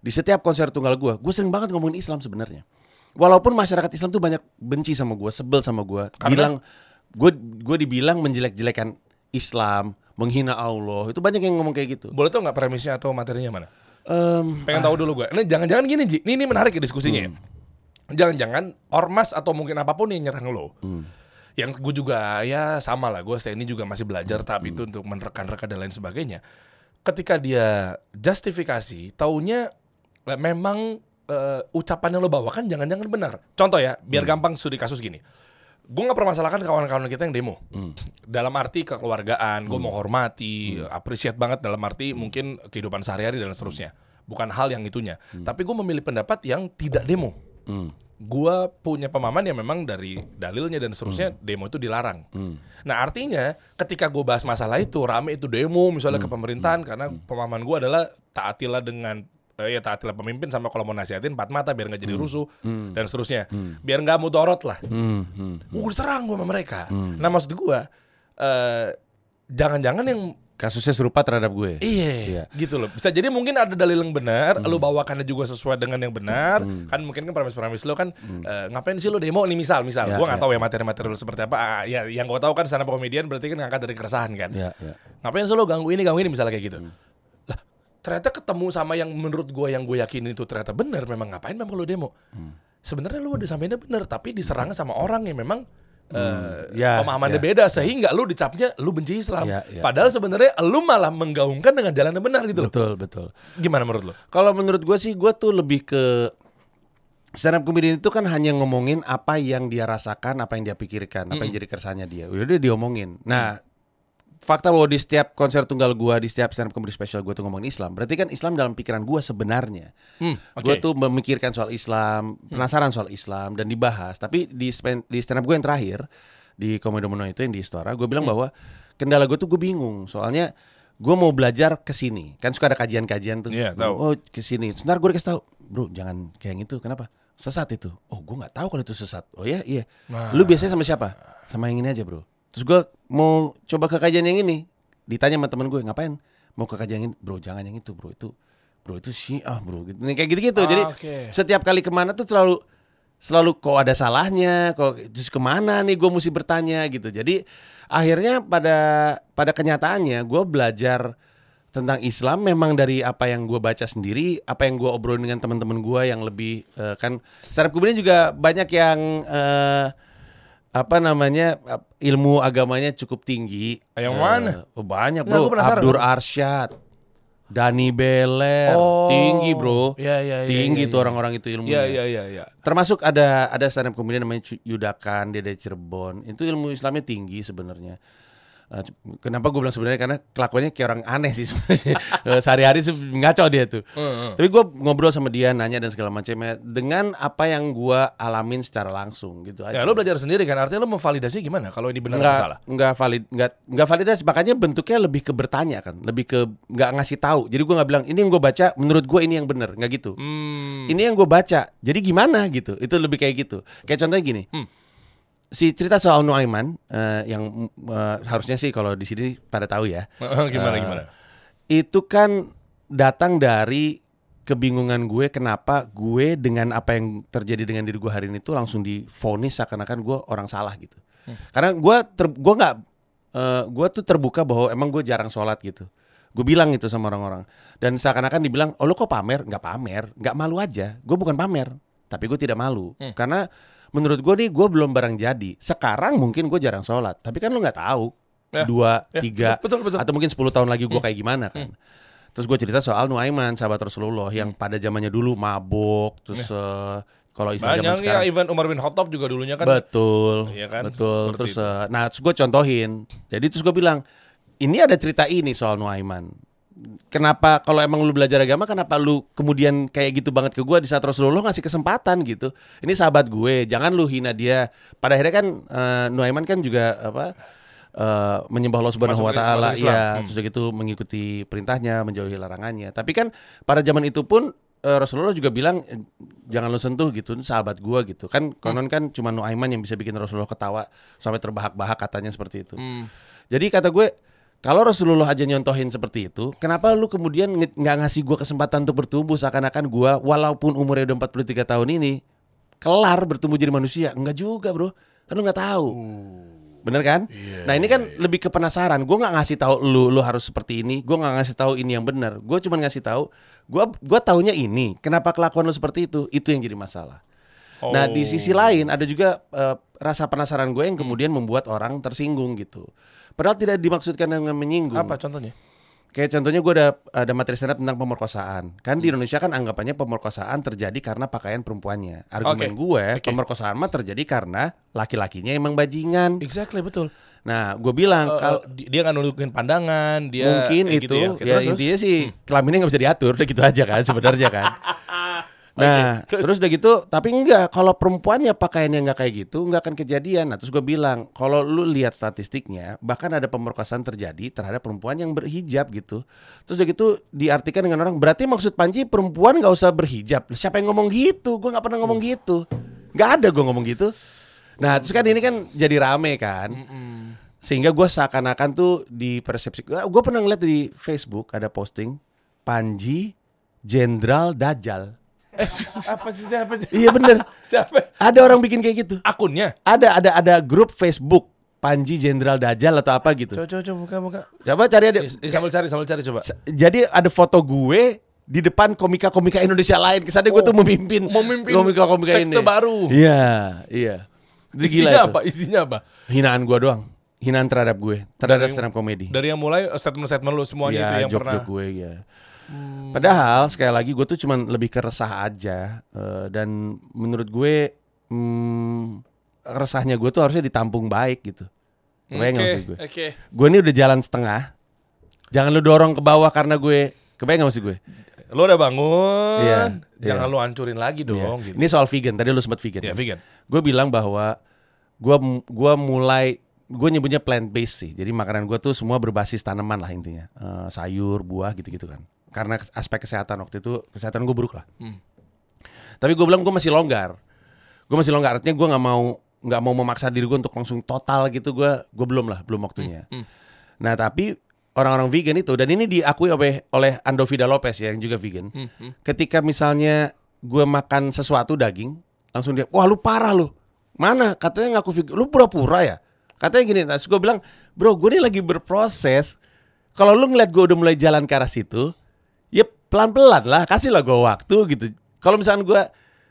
di setiap konser tunggal gue, gue sering banget ngomongin Islam sebenarnya. Walaupun masyarakat Islam tuh banyak benci sama gue, sebel sama gue, bilang gue gue dibilang menjelek-jelekan Islam, menghina Allah, itu banyak yang ngomong kayak gitu. Boleh tau nggak premisnya atau materinya mana? Em, Pengen tahu dulu gue. Ini jangan-jangan gini Ji. Ini, ini menarik ya diskusinya. ya. Jangan-jangan ormas atau mungkin apa pun yang nyerang lo. Yang gue juga ya sama lah. Gue ini juga masih belajar tahap itu untuk menerkan-rekan dan lain sebagainya. Ketika dia justifikasi, taunya eh, memang eh, ucapan yang lo bawakan jangan-jangan benar. Contoh ya, biar gampang studi kasus gini. Gue nggak permasalahkan kawan-kawan kita yang demo. Dalam arti kekeluargaan, gue menghormati, appreciate banget dalam arti mungkin kehidupan sehari-hari dan seterusnya. Bukan hal yang itunya. Tapi gue memilih pendapat yang tidak demo. hmm, Gue punya pemahaman yang memang dari dalilnya dan seterusnya demo itu dilarang. Nah artinya ketika gue bahas masalah itu rame itu demo misalnya ke pemerintahan karena pemahaman gue adalah taatilah dengan eh, ya taatilah pemimpin sama kalau mau nasihatin empat mata biar nggak jadi rusuh dan seterusnya. Biar nggak mutorot lah. hmm, hmm. Gue diserang gue sama mereka. Nah maksud gue eh jangan-jangan yang Kasusnya serupa terhadap gue. Iya, Iya. gitu loh. Bisa jadi mungkin ada dalil yang benar, lu bawakannya juga sesuai dengan yang benar. Kan mungkin kan premis-premis lu kan eh, ngapain sih lu demo nih misal, misal. Ya, gua nggak ya. tahu ya materi-materi lu seperti apa. Ah, ya yang gua tahu kan stand up comedian berarti kan ngangkat dari keresahan kan. Ya, ya. Ngapain sih lu ganggu ini, ganggu ini misalnya kayak gitu. Lah, ternyata ketemu sama yang menurut gua yang gue yakin itu ternyata benar, memang ngapain memang lu demo? Sebenarnya lu udah sampainya benar, tapi diserangnya sama orang yang memang eh, Ya, pemahamannya ya. beda sehingga lu dicapnya lu benci Islam. Ya, ya. Padahal sebenarnya lu malah menggaungkan dengan jalan yang benar gitu loh. Betul, betul. Gimana menurut lu? Kalau menurut gue sih, gue tuh lebih ke stand up comedian itu kan hanya ngomongin apa yang dia rasakan, apa yang dia pikirkan, apa yang jadi keresahannya dia. Udah dia diomongin. Nah, fakta bahwa di setiap konser tunggal gua, di setiap stand up comedy special gue tuh ngomongin Islam. Berarti kan Islam dalam pikiran gua sebenarnya. Hmm, Gue oke. tuh memikirkan soal Islam, penasaran soal Islam dan dibahas. Tapi di di stand up gue yang terakhir di Komedo Mono itu yang di Istora, gue bilang bahwa kendala gue tuh gue bingung. Soalnya gue mau belajar ke sini. Kan suka ada kajian-kajian tuh. Iya, tahu. Oh, ke sini. Sebentar gue dikasih tahu, "Bro, jangan kayak yang itu. Kenapa? Sesat itu." Oh, gue nggak tahu kalau itu sesat. Oh ya, iya. Nah. Lu biasanya sama siapa? Sama yang ini aja, Bro. Terus gue mau coba ke kajian yang ini. Ditanya sama temen gue, "Ngapain?" Mau ke kajian yang ini, "Bro, jangan yang itu, Bro. Itu Bro, itu Syiah, Bro." Gitu. Kayak gitu-gitu. Ah, Jadi oke. setiap kali ke mana tuh selalu selalu kok ada salahnya, kok terus ke mana nih gue mesti bertanya gitu. Jadi akhirnya pada pada kenyataannya gue belajar tentang Islam memang dari apa yang gue baca sendiri, apa yang gue obrolin dengan teman-teman gue yang lebih eh, kan stand up comedian juga banyak yang eh, apa namanya ilmu agamanya cukup tinggi. Yang mana? oh, banyak Nggak, bro. penasaran. Abdur Arsyad, Dani Beler, Oh. tinggi bro. Iya, iya, iya, tinggi iya, tuh iya. orang-orang itu ilmunya. Iya, iya, iya, iya. Termasuk ada ada stand up comedian namanya Yudakan, dia dari Cirebon. Itu ilmu Islamnya tinggi sebenarnya. Eh, kenapa gue bilang sebenarnya karena kelakuannya kayak orang aneh sih sebenarnya. Eh, Sehari-hari sih ngaco dia tuh. Heeh. Tapi gue ngobrol sama dia, nanya dan segala macamnya dengan apa yang gue alamin secara langsung gitu Ya aja. lu belajar sendiri kan, artinya lu memvalidasi gimana kalau ini benar atau salah? nggak valid nggak nggak validasi makanya bentuknya lebih ke bertanya kan lebih ke nggak ngasih tahu jadi gue nggak bilang ini yang gue baca menurut gue ini yang benar nggak gitu Hmm. ini yang gue baca jadi gimana gitu itu lebih kayak gitu kayak contohnya gini Hmm. Si cerita soal Nuaiman eh, yang eh, harusnya sih kalau di sini pada tahu ya gimana Eh, gimana? itu kan datang dari kebingungan gue kenapa gue dengan apa yang terjadi dengan diri gue hari ini tuh langsung difonis seakan-akan gue orang salah gitu. Karena gue ter, gue nggak eh, gue tuh terbuka bahwa emang gue jarang sholat gitu. Gue bilang itu sama orang-orang dan seakan-akan dibilang, oh lo kok pamer? Nggak pamer, nggak malu aja. Gue bukan pamer, tapi gue tidak malu karena menurut gue nih gue belum barang jadi. Sekarang mungkin gue jarang sholat, tapi kan lo nggak tahu Ya, dua, ya, tiga, betul, betul, betul. atau mungkin 10 tahun lagi gue kayak gimana kan. Terus gue cerita soal Nuaiman, sahabat Rasulullah yang pada zamannya dulu mabuk, terus eh, kalau istilah zaman Banyak ya sekarang event Umar bin Khattab juga dulunya kan. betul, Iya kan? betul. Seperti Terus itu. eh, nah terus gue contohin. Jadi terus gue bilang ini ada cerita ini soal Nuaiman. Kenapa kalau emang lu belajar agama kenapa lu kemudian kayak gitu banget ke gue di saat Rasulullah ngasih kesempatan gitu. Ini sahabat gue, jangan lu hina dia. Pada akhirnya kan eh, Nuaiman kan juga apa eh, menyembah Allah Subhanahu wa taala ya, Hmm. terus gitu mengikuti perintahnya, menjauhi larangannya. Tapi kan pada zaman itu pun eh, Rasulullah juga bilang jangan lu sentuh gitu, sahabat gua gitu. Kan konon kan cuma Nuaiman yang bisa bikin Rasulullah ketawa sampai terbahak-bahak katanya seperti itu. Hmm. Jadi kata gue Kalau Rasulullah aja nyontohin seperti itu, kenapa lu kemudian nggak ngasih gua kesempatan untuk bertumbuh seakan-akan gua walaupun umurnya udah 43 tahun ini kelar bertumbuh jadi manusia? Enggak juga, Bro. Kan lu nggak tahu. Bener kan? Iya, nah ini kan lebih ke penasaran. Gue nggak ngasih tahu lu, lu harus seperti ini. Gue nggak ngasih tahu ini yang benar. Gue cuma ngasih tahu. Gue gua taunya ini. Kenapa kelakuan lu seperti itu? Itu yang jadi masalah. Nah di sisi Oh. lain ada juga eh, rasa penasaran gue yang kemudian membuat orang tersinggung gitu. Padahal tidak dimaksudkan dengan menyinggung. apa contohnya? Kayak contohnya gue ada ada materi stand up tentang pemerkosaan. Kan di Indonesia kan anggapannya pemerkosaan terjadi karena pakaian perempuannya. Argumen Oke. gue Oke. pemerkosaan mah terjadi karena laki-lakinya emang bajingan. Exactly betul. Nah, gue bilang Eh, kalau eh, di- dia nggak nunjukin pandangan, dia mungkin eh, itu gitu ya. Ya, terus, intinya sih kelaminnya nggak bisa diatur, udah gitu aja kan sebenarnya kan. Nah, terus udah gitu, tapi enggak kalau perempuannya pakaiannya nggak kayak gitu, nggak akan kejadian. Nah, terus gue bilang, kalau lu lihat statistiknya, bahkan ada pemerkosaan terjadi terhadap perempuan yang berhijab gitu. Terus udah gitu diartikan dengan orang, berarti maksud Panji perempuan nggak usah berhijab. Siapa yang ngomong gitu? Gue nggak pernah ngomong gitu. Nggak ada gue ngomong gitu. Nah, terus kan ini kan jadi rame kan. Sehingga gue seakan-akan tuh di persepsi Gue pernah ngeliat di Facebook ada posting Panji Jenderal Dajjal. Eh, apa sih apa sih? Iya bener. Siapa? Ada orang bikin kayak gitu. Akunnya. Ada ada ada grup Facebook Panji Jenderal Dajjal atau apa gitu. Coba coba buka buka. Coba cari ada. Sambil cari sambil cari coba. Jadi ada foto gue di depan komika-komika Indonesia lain. Kesannya gue tuh memimpin, Oh, memimpin komika-komika ini. sekte baru. Iya, iya. Itu gila Isinya itu. apa? Isinya apa? Hinaan gue doang. Hinaan terhadap gue, terhadap stand up comedy. Dari yang mulai eh, statement-statement lu semuanya Iya, itu yang pernah. Gue ya. Padahal sekali lagi gue tuh cuman lebih ke resah aja eh, dan menurut gue hmm, resahnya gue tuh harusnya ditampung baik gitu. Kebayang nggak Oke, maksud gue? Oke. Gue ini udah jalan setengah. Jangan lu dorong ke bawah karena gue kebayang gak maksud gue? Lu udah bangun. Iya, Jangan iya. lu hancurin lagi dong Iya. gitu. Ini soal vegan. Tadi lu sempat vegan. Ya, vegan. Gue bilang bahwa gue gua mulai gue nyebutnya plant based sih. Jadi makanan gue tuh semua berbasis tanaman lah intinya. Eh, sayur, buah gitu-gitu kan. Karena aspek kesehatan waktu itu kesehatan gue buruk lah. Hmm. Tapi gue bilang gue masih longgar. Gue masih longgar. Artinya gue nggak mau nggak mau memaksa diri gue untuk langsung total gitu. Gue gue belum lah, belum waktunya. Hmm, Nah tapi orang-orang vegan itu dan ini diakui oleh oleh Ando Vida Lopez ya yang juga vegan. Hmm, hmm. Ketika misalnya gue makan sesuatu daging, langsung dia, wah lu parah lu. Mana? Katanya ngaku vegan. Lu pura-pura ya? Katanya gini, nah, gue bilang, bro gue ini lagi berproses. Kalau lu ngeliat gue udah mulai jalan ke arah situ, pelan-pelan lah, kasih lah gue waktu gitu. Kalau misalnya gue,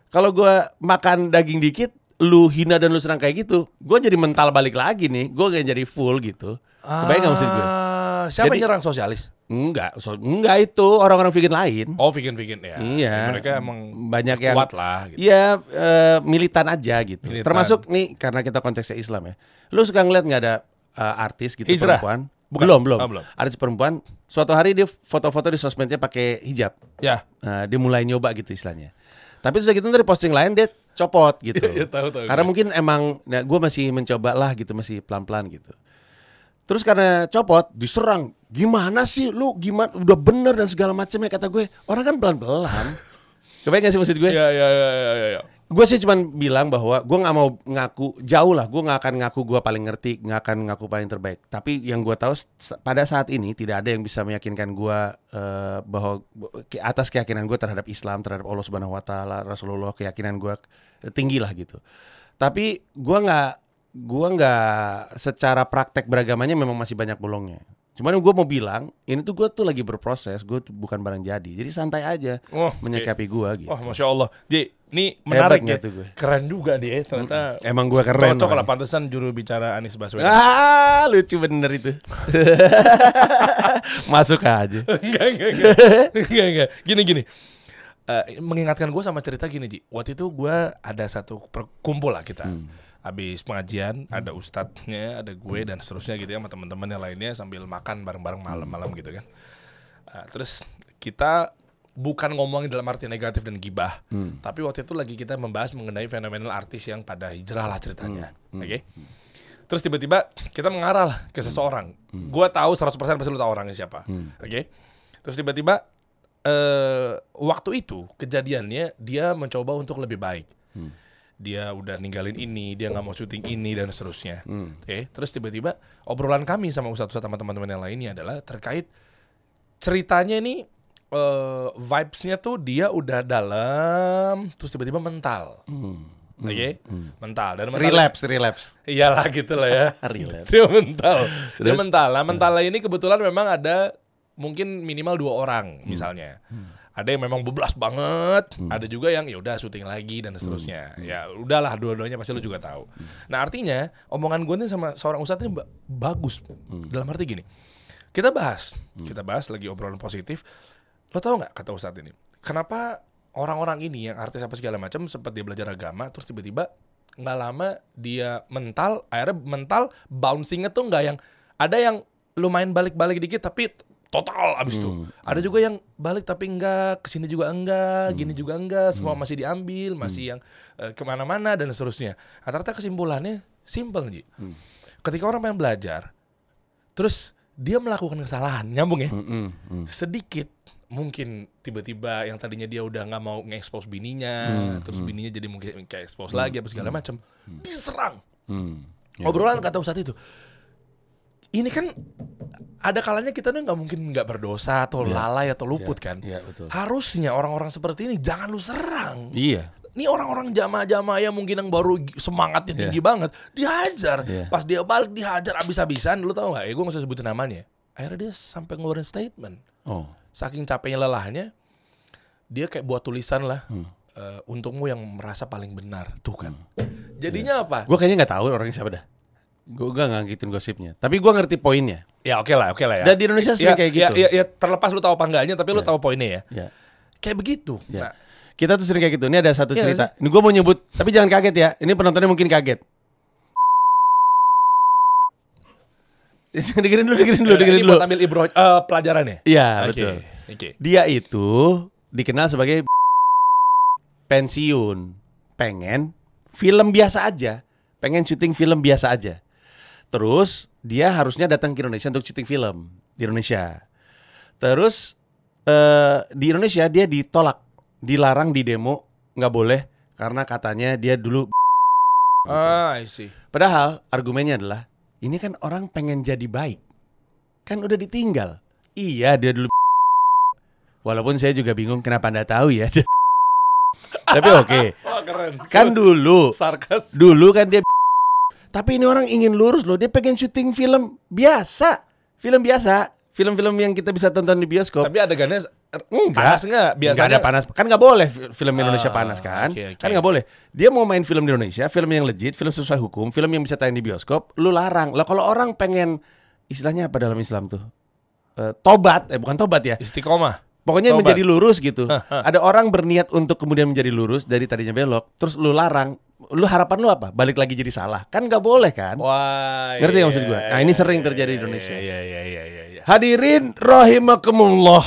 kalau gue makan daging dikit, lu hina dan lu serang kayak gitu, gue jadi mental balik lagi nih, gue gak jadi full gitu. Kebayang gak maksud gue? Ah, Siapa Jadi- nyerang sosialis? Enggak, so, enggak itu orang-orang vegan lain. Oh, vegan-vegan ya. Iya. Mereka emang banyak yang kuat lah gitu. Iya eh, militan aja gitu. Militan. Termasuk nih karena kita konteksnya Islam ya. Lu suka ngeliat nggak ada eh, artis gitu Hijrah? perempuan? Bukan. Belum belum. Oh, belum. Artis perempuan. Suatu hari dia foto-foto di sosmednya pakai hijab. Ya. Nah, dia mulai nyoba gitu istilahnya. Tapi terus gitu dari posting lain dia copot gitu. Iya, tahu, tahu karena gue. mungkin emang, nah, gue masih mencoba lah gitu, masih pelan-pelan gitu. Terus karena copot diserang, gimana sih lu gimana udah bener dan segala macamnya kata gue. Orang kan pelan-pelan. Kebayang gak sih maksud gue? Iya, iya, iya, iya, iya. Gue sih cuman bilang bahwa gue nggak mau ngaku jauh lah, gue nggak akan ngaku gue paling ngerti, nggak akan ngaku paling terbaik. Tapi yang gue tahu pada saat ini tidak ada yang bisa meyakinkan gue eh, bahwa atas keyakinan gue terhadap Islam, terhadap Allah Subhanahu Wa Taala, Rasulullah, keyakinan gue tinggi lah gitu. Tapi gue nggak, gue nggak secara praktek beragamanya memang masih banyak bolongnya. Cuman gue mau bilang, ini tuh gue tuh lagi berproses, gue tuh bukan barang jadi. Jadi santai aja Oh, menyikapi gue gitu. Wah, masya Allah. Ji, ini menarik Hebat ya. tuh gue? Keren juga dia. Ternyata Emang gue keren. cocok lah pantesan juru bicara Anies Baswedan. Ah, lucu bener itu. Masuk aja. enggak, enggak, enggak. enggak, enggak. Gini, gini. Eh, mengingatkan gue sama cerita gini, Ji. Waktu itu gue ada satu perkumpul lah kita. Habis pengajian, ada ustadznya, ada gue dan seterusnya gitu ya sama teman-teman yang lainnya sambil makan bareng-bareng malam-malam gitu kan. Eh, terus kita bukan ngomongin dalam arti negatif dan gibah, tapi waktu itu lagi kita membahas mengenai fenomenal artis yang pada hijrah lah ceritanya. Oke. Terus tiba-tiba kita mengarah lah ke seseorang. Gua tahu 100% pasti lu tahu orangnya siapa. Oke. Terus tiba-tiba eh waktu itu kejadiannya dia mencoba untuk lebih baik. Dia udah ninggalin ini, dia nggak mau syuting ini dan seterusnya. Hmm. Oke, terus tiba-tiba obrolan kami sama Ustadz sama teman-teman yang lainnya adalah terkait ceritanya ini eh, vibes-nya tuh dia udah dalam, terus tiba-tiba mental. Oke, mental dan mental Hmm. Relapse, relapse. Iyalah gitu lah ya. Relapse. Dia mental. Dia Terus? mental. Nah, mental ini kebetulan memang ada mungkin minimal dua orang misalnya. Ada yang memang beblas banget, ada juga yang ya udah syuting lagi dan seterusnya. Ya udahlah dua-duanya pasti lu juga tahu. Nah, artinya omongan gue nih sama seorang ustadz ini ba- bagus. Dalam arti gini. Kita bahas, kita bahas lagi obrolan positif. Lo tau nggak kata ustadz ini? Kenapa orang-orang ini yang artis apa segala macam sempat dia belajar agama terus tiba-tiba nggak lama dia mental akhirnya mental bouncingnya tuh nggak yang ada yang lumayan balik-balik dikit tapi total abis itu. Ada juga yang balik tapi enggak ke sini juga enggak gini juga enggak semua masih diambil masih yang eh, ke mana-mana dan seterusnya. Nah, ternyata kesimpulannya simple Ji. Ketika orang pengen belajar terus dia melakukan kesalahan nyambung ya? Mm, mm. sedikit mungkin tiba-tiba yang tadinya dia udah nggak mau nge-expose bininya terus bininya jadi mungkin kayak expose lagi apa segala macam diserang. Hmm. Ya, obrolan kata Ustadz itu ini kan ada kalanya kita tuh nggak mungkin nggak berdosa atau lalai atau luput kan? Iya, betul. harusnya orang-orang seperti ini jangan lu serang. Iya. ini orang-orang jamaah-jamaah yang mungkin yang baru semangatnya tinggi banget dihajar. Iya. pas dia balik dihajar abis-abisan lu tau gak ya gue gak usah sebutin namanya. Akhirnya dia sampai ngeluarin statement. Oh. saking capeknya lelahnya dia kayak buat tulisan lah Hmm. eh, untukmu yang merasa paling benar. Tuh kan. Jadinya apa? Gue kayaknya nggak tahu orangnya siapa dah. Gue gak ngangkitin gosipnya. Tapi gue ngerti poinnya. ya oke lah oke lah ya Dan di Indonesia sering ya, kayak ya, gitu. ya, ya, terlepas lu tahu apa enggaknya tapi lu tahu poinnya ya Ya. kayak begitu Ya. nah Kita tuh sering kayak gitu. Ini ada satu Iya, cerita. Ini gue mau nyebut, tapi jangan kaget ya. Ini penontonnya mungkin kaget. dengerin dulu, dengerin dulu, ya, dengerin dulu. ambil ibro eh, pelajarannya Iya, Oke, betul. oke Dia itu dikenal sebagai pensiun, pengen film biasa aja, pengen syuting film biasa aja. Terus dia harusnya datang ke Indonesia untuk syuting film di Indonesia. Terus eh, di Indonesia dia ditolak, dilarang di demo, nggak boleh karena katanya dia dulu. ah I see Padahal argumennya adalah ini kan orang pengen jadi baik, kan udah ditinggal. Iya dia dulu. Walaupun saya juga bingung kenapa anda tahu ya. Tapi oke, keren kan dulu, sarkas dulu kan dia. Tapi ini orang ingin lurus loh, dia pengen syuting film biasa, film biasa, film-film yang kita bisa tonton di bioskop. tapi adegannya Enggak. panas nggak biasanya Nggak ada panas. Kan nggak boleh fi- film Indonesia Ah, panas kan? oke, oke. Kan nggak boleh. Dia mau main film di Indonesia, film yang legit, film sesuai hukum, film yang bisa tayang di bioskop, lu larang. Lah kalau orang pengen istilahnya apa dalam Islam tuh? Eh, tobat, eh bukan tobat ya. istiqomah Pokoknya Tobat. menjadi lurus gitu. Ada orang berniat untuk kemudian menjadi lurus dari tadinya belok, terus lu larang. Lu harapan lu apa? Balik lagi jadi salah. Kan nggak boleh kan? Wah, Ngerti nggak maksud iya, gua? Nah, ini sering terjadi di Indonesia. Iya, iya, iya, iya, iya. Hadirin rahimakumullah.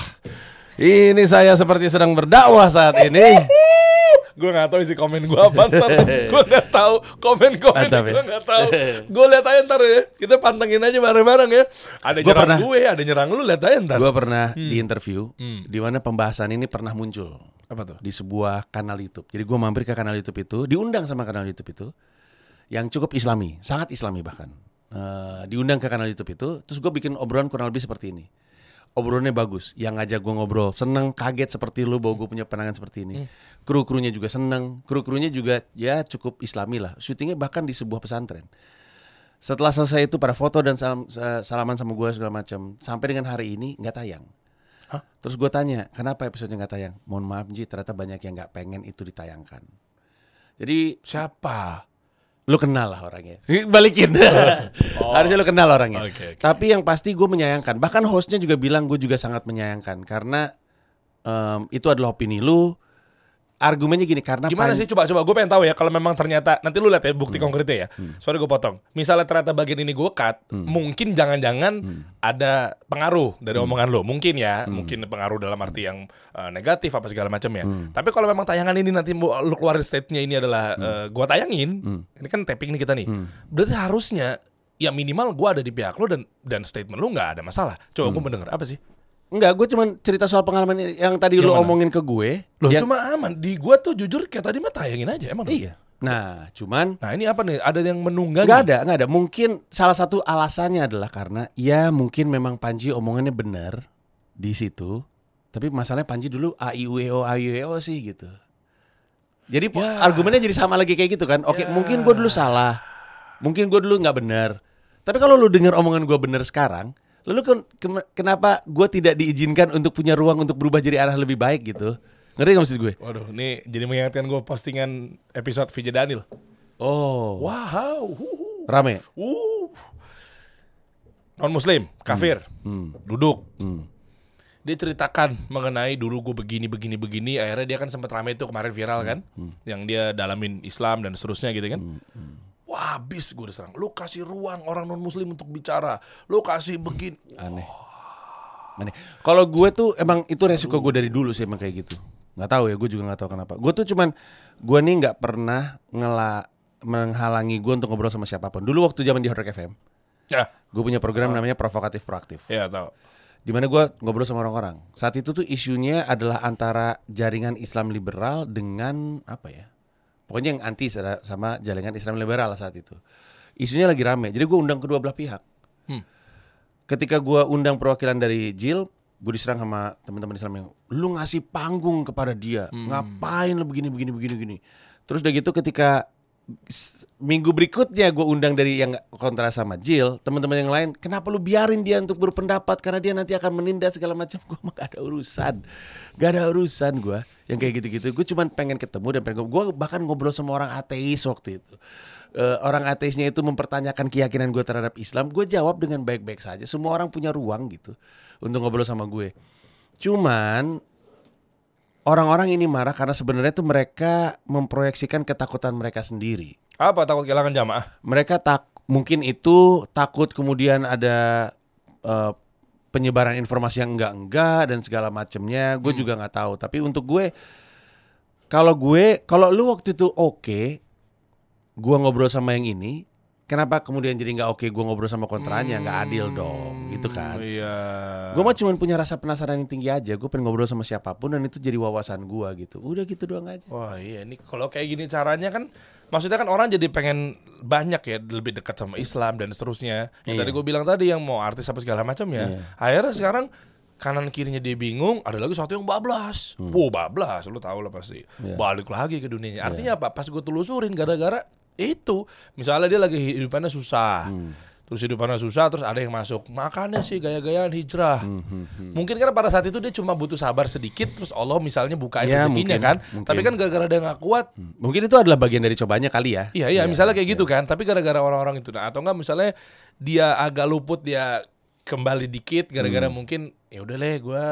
Ini saya seperti sedang berdakwah saat ini. Gue gak tahu isi komen gue apa ntar Gue gak tahu komen-komen Mantap ya. gue gak tahu Gue lihat aja ntar ya Kita pantengin aja bareng-bareng ya Ada Gua nyerang pernah- gue, ada nyerang lu lihat aja ntar Gue pernah di interview di mana pembahasan ini pernah muncul Apa tuh? di sebuah kanal YouTube. Jadi gue mampir ke kanal YouTube itu, diundang sama kanal YouTube itu yang cukup Islami, sangat Islami bahkan. Eh, diundang ke kanal YouTube itu, terus gue bikin obrolan kurang lebih seperti ini. Obrolannya bagus, yang ngajak gue ngobrol seneng, kaget seperti lu bahwa gue punya penangan seperti ini. Kru-krunya juga seneng, kru-krunya juga ya cukup Islami lah. Syutingnya bahkan di sebuah pesantren. Setelah selesai itu pada foto dan salam, sa- salaman sama gue segala macam, sampai dengan hari ini nggak tayang. Hah? Terus gue tanya, kenapa episodenya nggak tayang? Mohon maaf Ji, ternyata banyak yang nggak pengen itu ditayangkan. Jadi Siapa? lu kenal lah orangnya. Balikin. Harusnya lu kenal orangnya. Oke, oke. Tapi yang pasti gue menyayangkan. Bahkan hostnya juga bilang gue juga sangat menyayangkan karena em, itu adalah opini lu. Argumennya gini karena pan- Gimana sih coba coba gue pengen tahu ya kalau memang ternyata nanti lu lihat ya Hmm. bukti konkretnya ya. Sorry gue potong. Misalnya ternyata bagian ini gue cut, Hmm. mungkin jangan-jangan ada pengaruh dari omongan lu. Mungkin ya, Hmm. mungkin pengaruh dalam arti yang uh, negatif apa segala macam ya. Tapi kalau memang tayangan ini nanti lu keluarin state-nya ini adalah uh, gua tayangin, ini kan tapping nih kita nih. Berarti harusnya ya minimal gua ada di pihak lu dan dan statement lu nggak ada masalah. Coba gue mendengar apa sih? Enggak, gue cuma cerita soal pengalaman yang tadi lu Yang mana? omongin ke gue. Loh yang- cuma aman. Di gua tuh jujur kayak tadi mah tayangin aja emang. Iya. Nah, cuman Nah ini apa nih? Ada yang menunggangi? nggak ada, nggak ada. Mungkin salah satu alasannya adalah karena ya mungkin memang Panji omongannya benar di situ. Tapi masalahnya Panji dulu a i u e o a i u e o sih gitu. Jadi Ya. argumennya jadi sama lagi kayak gitu kan. Oke, Ya. mungkin gue dulu salah. Mungkin gue dulu nggak benar. Tapi kalau lu dengar omongan gue benar sekarang, lalu kem- kenapa gue tidak diizinkan untuk punya ruang untuk berubah jadi arah lebih baik gitu? Ngerti gak maksud gue? Waduh, ini jadi mengingatkan gue postingan episode VJ Daniel. Oh, Wow, huhu. rame. Uh. Non Muslim, kafir, Hmm. duduk. Hmm. Dia ceritakan mengenai dulu gue begini begini begini. Akhirnya dia kan sempat rame itu kemarin viral kan, yang dia dalamin Islam dan seterusnya gitu kan. Wah habis gue diserang. Lu kasih ruang orang non Muslim untuk bicara. Lu kasih begini. Aneh. Aneh. Kalau gue tuh emang itu resiko gue dari dulu sih emang kayak gitu. Nggak tahu ya, gue juga nggak tahu kenapa. Gue tuh cuman gue nih nggak pernah ngela menghalangi gue untuk ngobrol sama siapa pun. Dulu waktu zaman di Hard Rock FM, Ya, gue punya program namanya provokatif proaktif. ya tahu. Di mana gue ngobrol sama orang-orang. Saat itu tuh isunya adalah antara jaringan Islam liberal dengan apa ya? Pokoknya yang anti sa- sama jaringan Islam liberal saat itu. Isunya lagi rame. Jadi gue undang kedua belah pihak. Hmm. Ketika gue undang perwakilan dari Jil, gue diserang sama teman-teman Islam yang lu ngasih panggung kepada dia. Ngapain lu begini begini begini begini. Terus udah gitu ketika minggu berikutnya gue undang dari yang kontra sama Jill, teman-teman yang lain, kenapa lu biarin dia untuk berpendapat karena dia nanti akan menindas segala macam. Gue mah gak ada urusan, gak ada urusan gue yang kayak gitu-gitu. Gue cuman pengen ketemu dan pengen gue bahkan ngobrol sama orang ateis waktu itu. Eh, orang ateisnya itu mempertanyakan keyakinan gue terhadap Islam, gue jawab dengan baik-baik saja. Semua orang punya ruang gitu untuk ngobrol sama gue. Cuman orang-orang ini marah karena sebenarnya tuh mereka memproyeksikan ketakutan mereka sendiri. Apa takut kehilangan jamaah? Mereka tak mungkin itu takut kemudian ada eh, penyebaran informasi yang enggak-enggak dan segala macamnya. Gue juga nggak tahu. Tapi untuk gue, kalau gue, kalau lu waktu itu oke, gue ngobrol sama yang ini, kenapa kemudian jadi nggak oke? Gue ngobrol sama kontranya nggak adil dong, gitu kan? Iya. Gue mah cuma punya rasa penasaran yang tinggi aja. Gue pengen ngobrol sama siapa pun dan itu jadi wawasan gue gitu. Udah gitu doang aja. Wah iya ini kalau kayak gini caranya kan maksudnya kan orang jadi pengen banyak ya lebih dekat sama Islam dan seterusnya. Yang Iya. tadi gue bilang tadi yang mau artis apa segala macam ya. Iya. Akhirnya sekarang kanan kirinya dia bingung, ada lagi satu yang bablas. Wow, bablas, lu tahu lah pasti. Hmm. Iya. Balik lagi ke dunianya. Artinya apa? Pas gue telusurin gara-gara itu. Misalnya dia lagi hidupannya susah. Hmm. Terus hidupannya susah, terus ada yang masuk. Makanya sih gaya-gayaan hijrah. Hmm, Mungkin kan pada saat itu dia cuma butuh sabar sedikit, terus Allah misalnya bukain Ya, rezekinya mungkin, kan. mungkin. Tapi kan gara-gara dia nggak kuat, Mungkin itu adalah bagian dari cobanya kali ya. Iya iya misalnya kayak gitu kan, tapi gara-gara orang-orang itu nah atau enggak misalnya dia agak luput dia kembali dikit gara-gara mungkin ya udah deh gue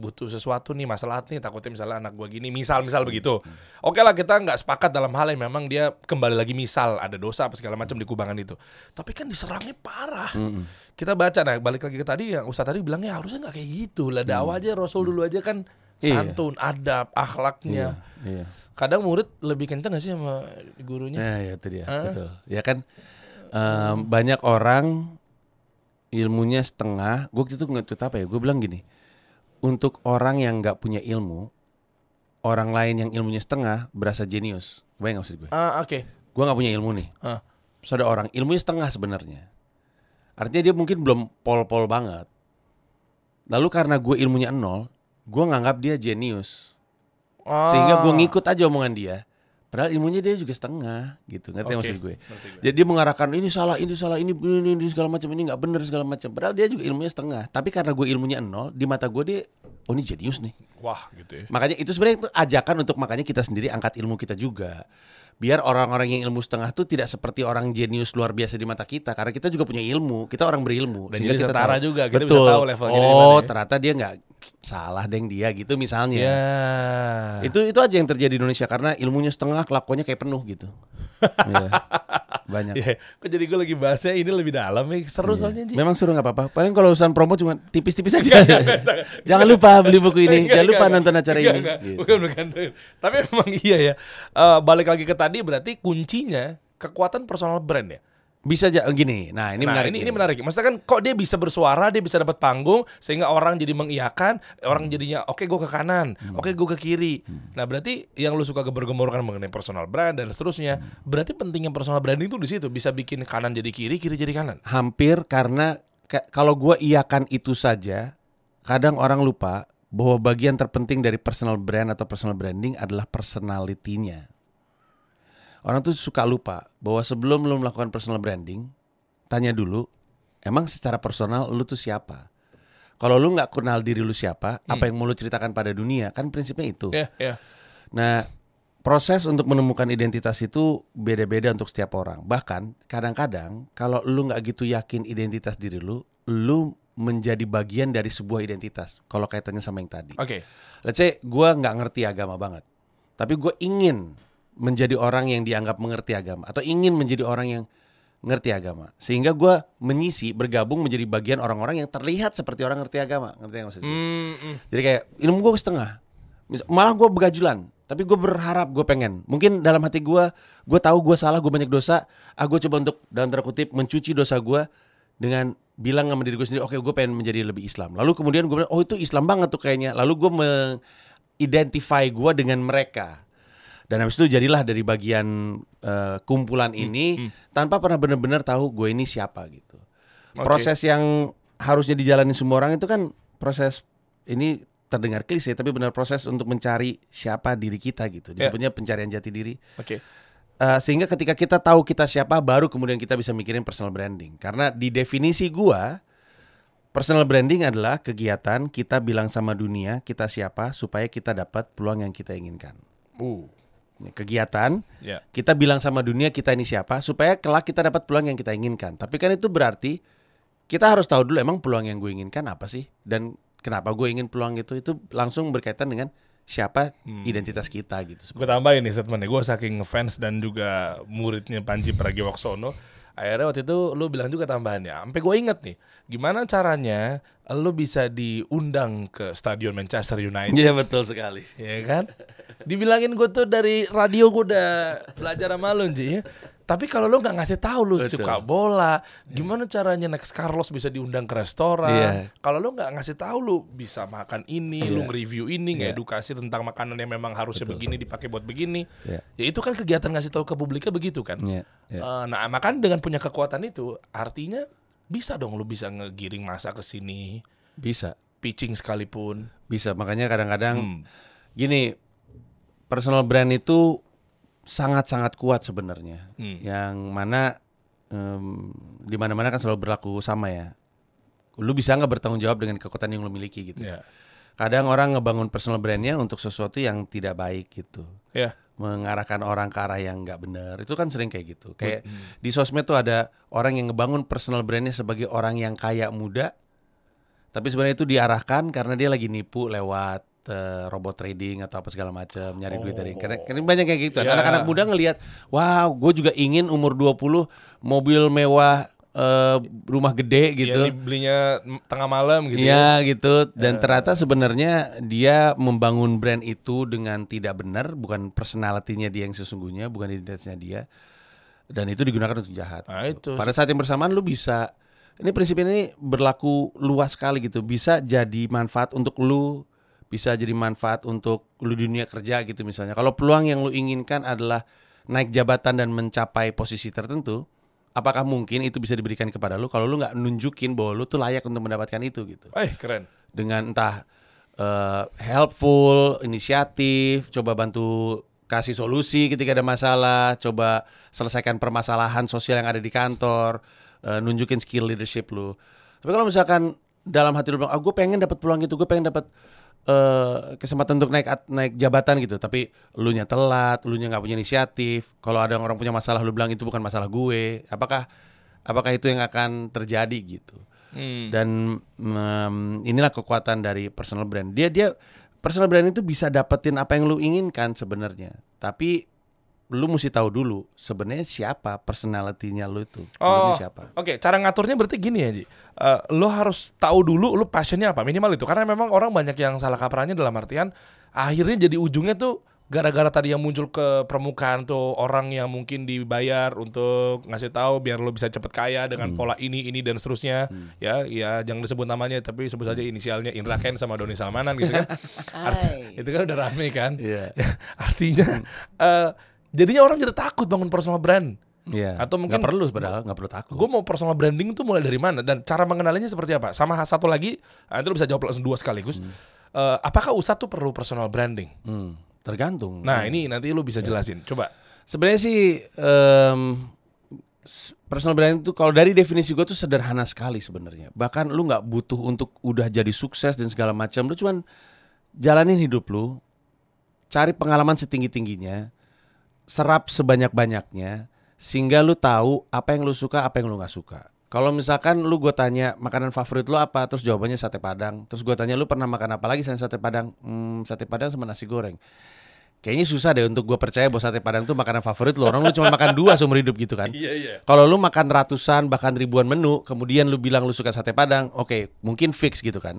butuh sesuatu nih masalah nih takutnya misalnya anak gue gini misal misal begitu oke lah kita nggak sepakat dalam hal yang memang dia kembali lagi misal ada dosa apa segala macam di kubangan itu tapi kan diserangnya parah kita baca nah balik lagi ke tadi yang Ustaz tadi bilangnya harusnya nggak kayak gitu lah dakwah aja Rasul dulu aja kan Iya. santun adab akhlaknya Iya. kadang murid lebih kenceng gak sih sama gurunya Nah, ya itu dia. Betul. Ya kan em, banyak orang ilmunya setengah. Gue itu nge-tweet apa ya? Gue bilang gini. Untuk orang yang nggak punya ilmu, orang lain yang ilmunya setengah berasa jenius. Bayang nggak maksud gue? ah oke Gue nggak punya ilmu nih. Ah. Terus ada orang ilmunya setengah sebenarnya. Artinya dia mungkin belum pol-pol banget. Lalu karena gue ilmunya nol, gue nganggap dia jenius. Sehingga gue ngikut aja omongan dia. Padahal ilmunya dia juga setengah gitu. Ngerti Oke, maksud gue? Jadi dia mengarahkan ini salah, ini salah, ini ini, ini segala macam, ini nggak bener segala macam. Padahal dia juga ilmunya setengah. Tapi karena gue ilmunya nol, di mata gue dia oh ini jenius nih. Wah gitu ya. Makanya itu sebenarnya itu ajakan untuk makanya kita sendiri angkat ilmu kita juga. Biar orang-orang yang ilmu setengah tuh tidak seperti orang jenius luar biasa di mata kita karena kita juga punya ilmu, kita orang berilmu Dan jadi kita setara tahu. juga, kita bisa Betul. tahu levelnya Oh, ya. ternyata dia nggak salah deng dia gitu misalnya. Ya. Itu itu aja yang terjadi di Indonesia karena ilmunya setengah, kelakuannya kayak penuh gitu. Iya. Banyak. Ya, kok jadi gue lagi bahasnya ini lebih dalam ya. Seru soalnya Ji. Memang suruh nggak apa-apa. Paling kalau urusan promo cuma tipis-tipis aja. Jangan lupa beli buku ini. Enggak, Jangan lupa nonton acara ini. Gitu. Bukan, bukan. Tapi memang iya ya. Eh, balik lagi ke tadi berarti kuncinya kekuatan personal brand ya. Bisa aja gini. Nah, ini nah, menarik. ini, ini menarik. Maksudnya kan kok dia bisa bersuara, dia bisa dapat panggung sehingga orang jadi mengiyakan, orang jadinya oke gue ke kanan, Hmm. oke gue ke kiri. Nah, berarti yang lu suka gembar-gemborkan mengenai personal brand dan seterusnya, Hmm. berarti pentingnya personal branding tuh di situ bisa bikin kanan jadi kiri, kiri jadi kanan. Hampir karena ka- kalau gua iyakan itu saja, kadang orang lupa bahwa bagian terpenting dari personal brand atau personal branding adalah personality-nya. Orang tuh suka lupa bahwa sebelum lu melakukan personal branding, tanya dulu, emang secara personal lu tuh siapa? Kalau lu nggak kenal diri lu siapa, apa yang mau lu ceritakan pada dunia, kan prinsipnya itu. Ya, ya. Nah, proses untuk menemukan identitas itu beda-beda untuk setiap orang. Bahkan kadang-kadang kalau lu nggak gitu yakin identitas diri lu, lu menjadi bagian dari sebuah identitas. Kalau kaitannya sama yang tadi. Oke. Let's say gue nggak ngerti agama banget, tapi gue ingin menjadi orang yang dianggap mengerti agama atau ingin menjadi orang yang ngerti agama, sehingga gue menyisi bergabung menjadi bagian orang-orang yang terlihat seperti orang ngerti agama. Ngerti yang maksudnya? Hmm, hmm. Jadi kayak ilmu gue setengah. Malah gue begajulan. Tapi gue berharap gue pengen. Mungkin dalam hati gue, gue tahu gue salah, gue banyak dosa. Ah gue coba untuk dalam tanda kutip mencuci dosa gue dengan bilang sama diri gue sendiri, oke gue pengen menjadi lebih Islam. Lalu kemudian gue bilang, oh itu Islam banget tuh kayaknya. Lalu gue mengidentify gue dengan mereka. Dan habis itu jadilah dari bagian eh, kumpulan ini tanpa pernah benar-benar tahu gue ini siapa gitu. Oke. Proses yang harusnya dijalani semua orang itu kan proses ini terdengar klise tapi benar proses untuk mencari siapa diri kita gitu. Ya. Disebutnya pencarian jati diri. Oke. Eh, sehingga ketika kita tahu kita siapa baru kemudian kita bisa mikirin personal branding. Karena di definisi gua personal branding adalah kegiatan kita bilang sama dunia kita siapa supaya kita dapat peluang yang kita inginkan. Uh. Kegiatan Ya. kita bilang sama dunia kita ini siapa supaya kelak kita dapat peluang yang kita inginkan. Tapi kan itu berarti kita harus tahu dulu emang peluang yang gue inginkan apa sih dan kenapa gue ingin peluang itu itu langsung berkaitan dengan siapa identitas kita gitu. Gue tambahin nih statementnya Gue saking ngefans dan juga muridnya Panji Pragiwaksono Akhirnya waktu itu lu bilang juga tambahannya Sampai gue inget nih Gimana caranya lu bisa diundang ke stadion Manchester United Iya betul sekali. Ya kan Dibilangin gue tuh dari radio gue udah belajar sama lu Ji ya. Tapi kalau lu nggak ngasih tahu lu Betul. suka bola, gimana caranya next Carlos bisa diundang ke restoran? Iya. Kalau lu nggak ngasih tahu lu bisa makan ini, lu Iya. nge-review ini, Iya. ngedukasi tentang makanan yang memang harusnya begini dipakai buat begini. Iya. Ya itu kan kegiatan ngasih tahu ke publiknya begitu kan. Iya, iya. Eh, nah, makan dengan punya kekuatan itu artinya bisa dong lu bisa ngegiring masa ke sini, Bisa, pitching sekalipun. bisa. Makanya kadang-kadang Hmm. gini personal brand itu sangat-sangat kuat sebenarnya. Hmm. Yang mana em, di mana-mana kan selalu berlaku sama ya. Lu bisa nggak bertanggung jawab dengan kekuatan yang lu miliki gitu. Ya. Kadang orang ngebangun personal brandnya untuk sesuatu yang tidak baik gitu. Ya. Mengarahkan orang ke arah yang nggak benar. Itu kan sering kayak gitu. Kayak Hmm. di sosmed tuh ada orang yang ngebangun personal brandnya sebagai orang yang kaya muda. Tapi sebenarnya itu diarahkan karena dia lagi nipu lewat eh, robot trading atau apa segala macam nyari duit dari karena, karena banyak kayak gitu. Ya. Anak-anak muda ngelihat, wow, gue juga ingin umur 20 mobil mewah, eh, rumah gede gitu. Ya, belinya tengah malam gitu. ya. Iya gitu dan ternyata sebenarnya dia membangun brand itu dengan tidak benar bukan personalitinya dia yang sesungguhnya bukan identitasnya dia dan itu digunakan untuk jahat. Nah, itu. Pada saat yang bersamaan lu bisa ini prinsip ini berlaku luas sekali gitu bisa jadi manfaat untuk lu bisa jadi manfaat untuk lu di dunia kerja gitu misalnya. Kalau peluang yang lu inginkan adalah naik jabatan dan mencapai posisi tertentu, apakah mungkin itu bisa diberikan kepada lu kalau lu nggak nunjukin bahwa lu tuh layak untuk mendapatkan itu gitu Eh, keren. dengan entah eh, helpful, inisiatif, coba bantu kasih solusi ketika ada masalah, coba selesaikan permasalahan sosial yang ada di kantor, eh, nunjukin skill leadership lu. Tapi kalau misalkan dalam hati lu bilang, ah gue pengen dapat peluang gitu, gue pengen dapat eh, kesempatan untuk naik naik jabatan gitu, tapi lu nya telat, lu nya nggak punya inisiatif. Kalau ada orang punya masalah, lu bilang itu bukan masalah gue. Apakah apakah itu yang akan terjadi gitu? Hmm. dan em, inilah kekuatan dari personal brand dia dia personal brand itu bisa dapetin apa yang lu inginkan sebenarnya tapi lu mesti tahu dulu sebenarnya siapa personalitinya lu itu. Lu Oh, ini siapa? Oke, cara ngaturnya berarti gini ya, Ji. Eh, lo harus tahu dulu lo passionnya apa minimal itu. Karena memang orang banyak yang salah kaprahnya dalam artian akhirnya jadi ujungnya tuh gara-gara tadi yang muncul ke permukaan tuh orang yang mungkin dibayar untuk ngasih tahu biar lo bisa cepet kaya Hmm. dengan pola ini ini dan seterusnya. Ya ya jangan disebut namanya tapi sebut saja inisialnya Indra Ken sama Doni Salmanan gitu kan. Arti- itu kan udah rame kan? Iya. artinya eh, jadinya orang jadi takut bangun personal brand Iya. Atau mungkin- nggak perlu padahal nggak perlu takut. gue mau personal branding tuh mulai dari mana dan cara mengenalinya seperti apa sama satu lagi ah, itu bisa jawab langsung dua sekaligus Eh, apakah Ustadz tuh perlu personal branding Hmm, tergantung. nah ini nanti lu bisa jelasin coba Sebenarnya sih s- personal branding itu kalau dari definisi gue tuh sederhana sekali sebenarnya. Bahkan lu nggak butuh untuk udah jadi sukses dan segala macam. Lu cuman jalanin hidup lu, cari pengalaman setinggi tingginya, serap sebanyak banyaknya, sehingga lu tahu apa yang lu suka, apa yang lu nggak suka. Kalau misalkan lu gue tanya makanan favorit lu apa, terus jawabannya sate padang. Terus gue tanya lu pernah makan apa lagi selain sate padang? Hmm, sate padang sama nasi goreng. Kayaknya susah deh untuk gue percaya bahwa sate padang tuh makanan favorit lu. Orang lu cuma makan dua seumur hidup gitu kan. iya iya Kalau lu makan ratusan bahkan ribuan menu, kemudian lu bilang lu suka sate padang, oke, mungkin fix gitu kan.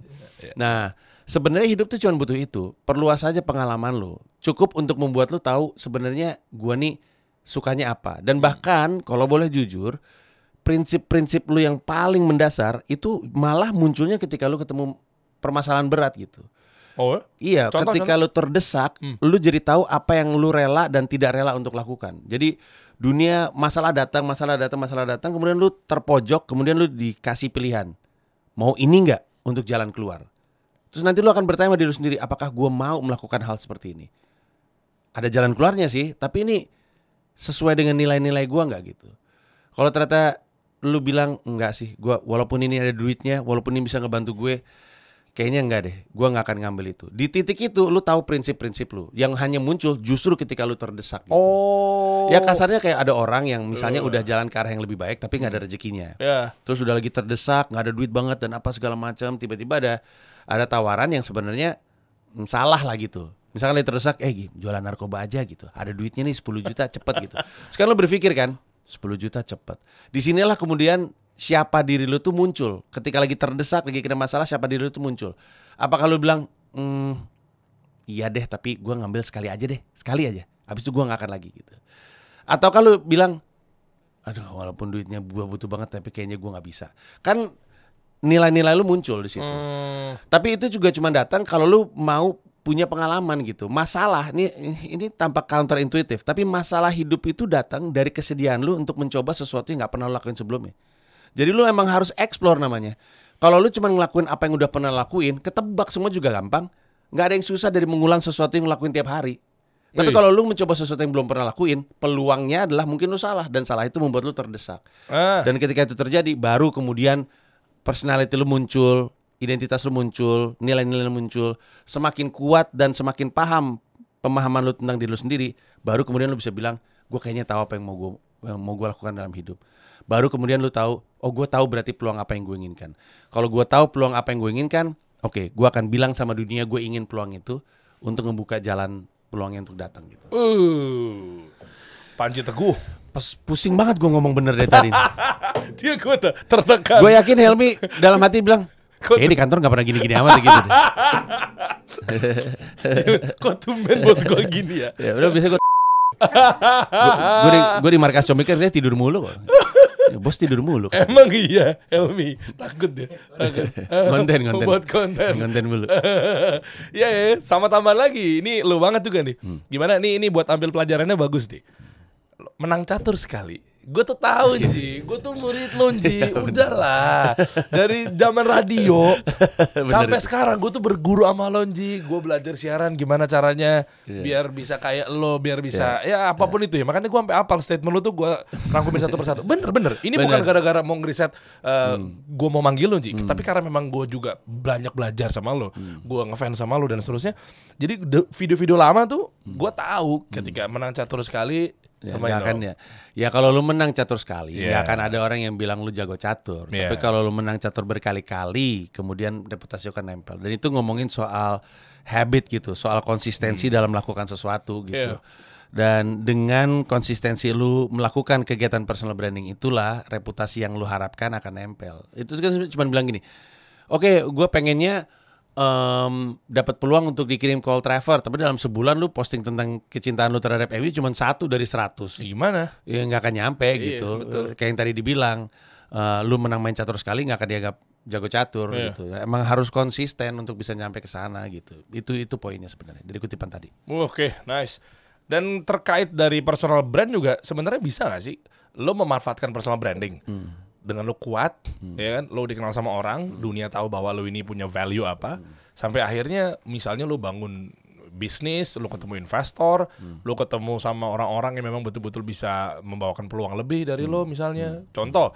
Nah, sebenarnya hidup tuh cuma butuh itu. Perluas aja pengalaman lu. Cukup untuk membuat lu tahu sebenarnya gua nih sukanya apa. Dan bahkan kalau boleh jujur, prinsip-prinsip lu yang paling mendasar itu malah munculnya ketika lu ketemu permasalahan berat gitu. oh ya? Iya, Contoh, ketika lu terdesak, lu jadi tahu apa yang lu rela dan tidak rela untuk lakukan. Jadi dunia masalah datang, masalah datang, masalah datang, kemudian lu terpojok, kemudian lu dikasih pilihan. Mau ini enggak untuk jalan keluar? Terus nanti lu akan bertanya sama diri lu sendiri, apakah gua mau melakukan hal seperti ini? Ada jalan keluarnya sih, tapi ini sesuai dengan nilai-nilai gua nggak gitu. Kalau ternyata lu bilang enggak sih, gua walaupun ini ada duitnya, walaupun ini bisa ngebantu gue, kayaknya enggak deh. Gua nggak akan ngambil itu. Di titik itu lu tahu prinsip-prinsip lu yang hanya muncul justru ketika lu terdesak gitu. oh Ya kasarnya kayak ada orang yang misalnya udah jalan ke arah yang lebih baik tapi nggak ada rezekinya. ya Terus udah lagi terdesak, nggak ada duit banget dan apa segala macam, tiba-tiba ada ada tawaran yang sebenarnya mm, salah lah gitu. Misalkan lagi terdesak, eh Gim, jualan narkoba aja gitu. Ada duitnya nih 10 juta cepet gitu. Sekarang lu berpikir kan, 10 juta cepet. Di sinilah kemudian siapa diri lu tuh muncul. Ketika lagi terdesak, lagi kena masalah, siapa diri lu tuh muncul. Apakah lu bilang, hmm, iya deh tapi gua ngambil sekali aja deh, sekali aja. Habis itu gua nggak akan lagi gitu. Atau kalau bilang, aduh walaupun duitnya gua butuh banget tapi kayaknya gua nggak bisa. Kan nilai-nilai lu muncul di situ. Hmm, Tapi itu juga cuma datang kalau lu mau punya pengalaman gitu. Masalah ini ini tampak counter intuitif, tapi masalah hidup itu datang dari kesediaan lu untuk mencoba sesuatu yang nggak pernah lu lakuin sebelumnya. Jadi lu emang harus explore namanya. Kalau lu cuma ngelakuin apa yang udah pernah lakuin, ketebak semua juga gampang. Nggak ada yang susah dari mengulang sesuatu yang lu lakuin tiap hari. Tapi Wih. kalau lu mencoba sesuatu yang belum pernah lakuin, peluangnya adalah mungkin lu salah dan salah itu membuat lu terdesak. ah, Dan ketika itu terjadi, baru kemudian personality lu muncul, identitas lu muncul, nilai-nilai lu muncul, semakin kuat dan semakin paham pemahaman lu tentang diri lu sendiri, baru kemudian lu bisa bilang, gue kayaknya tahu apa yang mau gue yang mau gue lakukan dalam hidup. Baru kemudian lu tahu, oh gue tahu berarti peluang apa yang gue inginkan. Kalau gue tahu peluang apa yang gue inginkan, oke, gue akan bilang sama dunia gue ingin peluang itu untuk membuka jalan peluangnya untuk datang gitu. uh, Panji Teguh Pas pusing banget gue ngomong bener dari tadi. dia gue tuh tertekan gue yakin Helmi dalam hati bilang, eh di kantor nggak pernah gini-gini amat gitu. deh." kok tumben bos gue gini ya ya udah biasa gue gue di, markas comikir dia tidur mulu kok. Ya, bos tidur mulu. Emang iya, Helmi takut dia. Takut. Konten, konten. Buat konten. Konten mulu. ya, ya, sama tambahan lagi. Ini lu banget juga nih. Hmm. Gimana nih ini buat ambil pelajarannya bagus nih. Menang catur sekali. Gue tuh tahu Ji, gue tuh murid lo Ji. Udahlah. Dari zaman radio sampai sekarang gue tuh berguru sama lo Ji. Gue belajar siaran gimana caranya Iya. biar bisa kayak lo, biar bisa ya apa pun itu ya. Makanya gue sampai apal statement lo tuh gue rangkumin satu persatu. Bener bener. Ini bukan Bener. gara-gara mau ngeriset uh, Hmm. gue mau manggil lo Ji, tapi karena memang gue juga banyak belajar sama lo, Hmm. gue ngefans sama lo dan seterusnya. Jadi de- video-video lama tuh Hmm. gue tahu ketika menang catur sekali Ya, akan dong. ya. Ya kalau lu menang catur sekali, Iya. nggak akan ada orang yang bilang lu jago catur. Iya. Tapi kalau lu menang catur berkali-kali, kemudian reputasi akan nempel. Dan itu ngomongin soal habit gitu, soal konsistensi dalam melakukan sesuatu gitu. Hmm. Iya. Dan dengan konsistensi lu melakukan kegiatan personal branding itulah reputasi yang lu harapkan akan nempel. Itu kan cuma bilang gini, oke, gue pengennya em, dapat peluang untuk dikirim call Trevor, tapi dalam sebulan lu posting tentang kecintaan lu terhadap MU cuma satu dari 100. Gimana? Ya nggak akan nyampe Iya, gitu. betul. Kayak yang tadi dibilang, eh, lu menang main catur sekali nggak akan dianggap jago catur Iya. gitu. Emang harus konsisten untuk bisa nyampe ke sana gitu. Itu itu poinnya sebenarnya dari kutipan tadi. Oke, nice. Dan terkait dari personal brand juga sebenarnya bisa gak sih lo memanfaatkan personal branding dengan lo kuat, ya kan? Lo dikenal sama orang, dunia tahu bahwa lo ini punya value apa, sampai akhirnya misalnya lo bangun bisnis, lo ketemu investor, lo ketemu sama orang-orang yang memang betul-betul bisa membawakan peluang lebih dari lo misalnya. Contoh,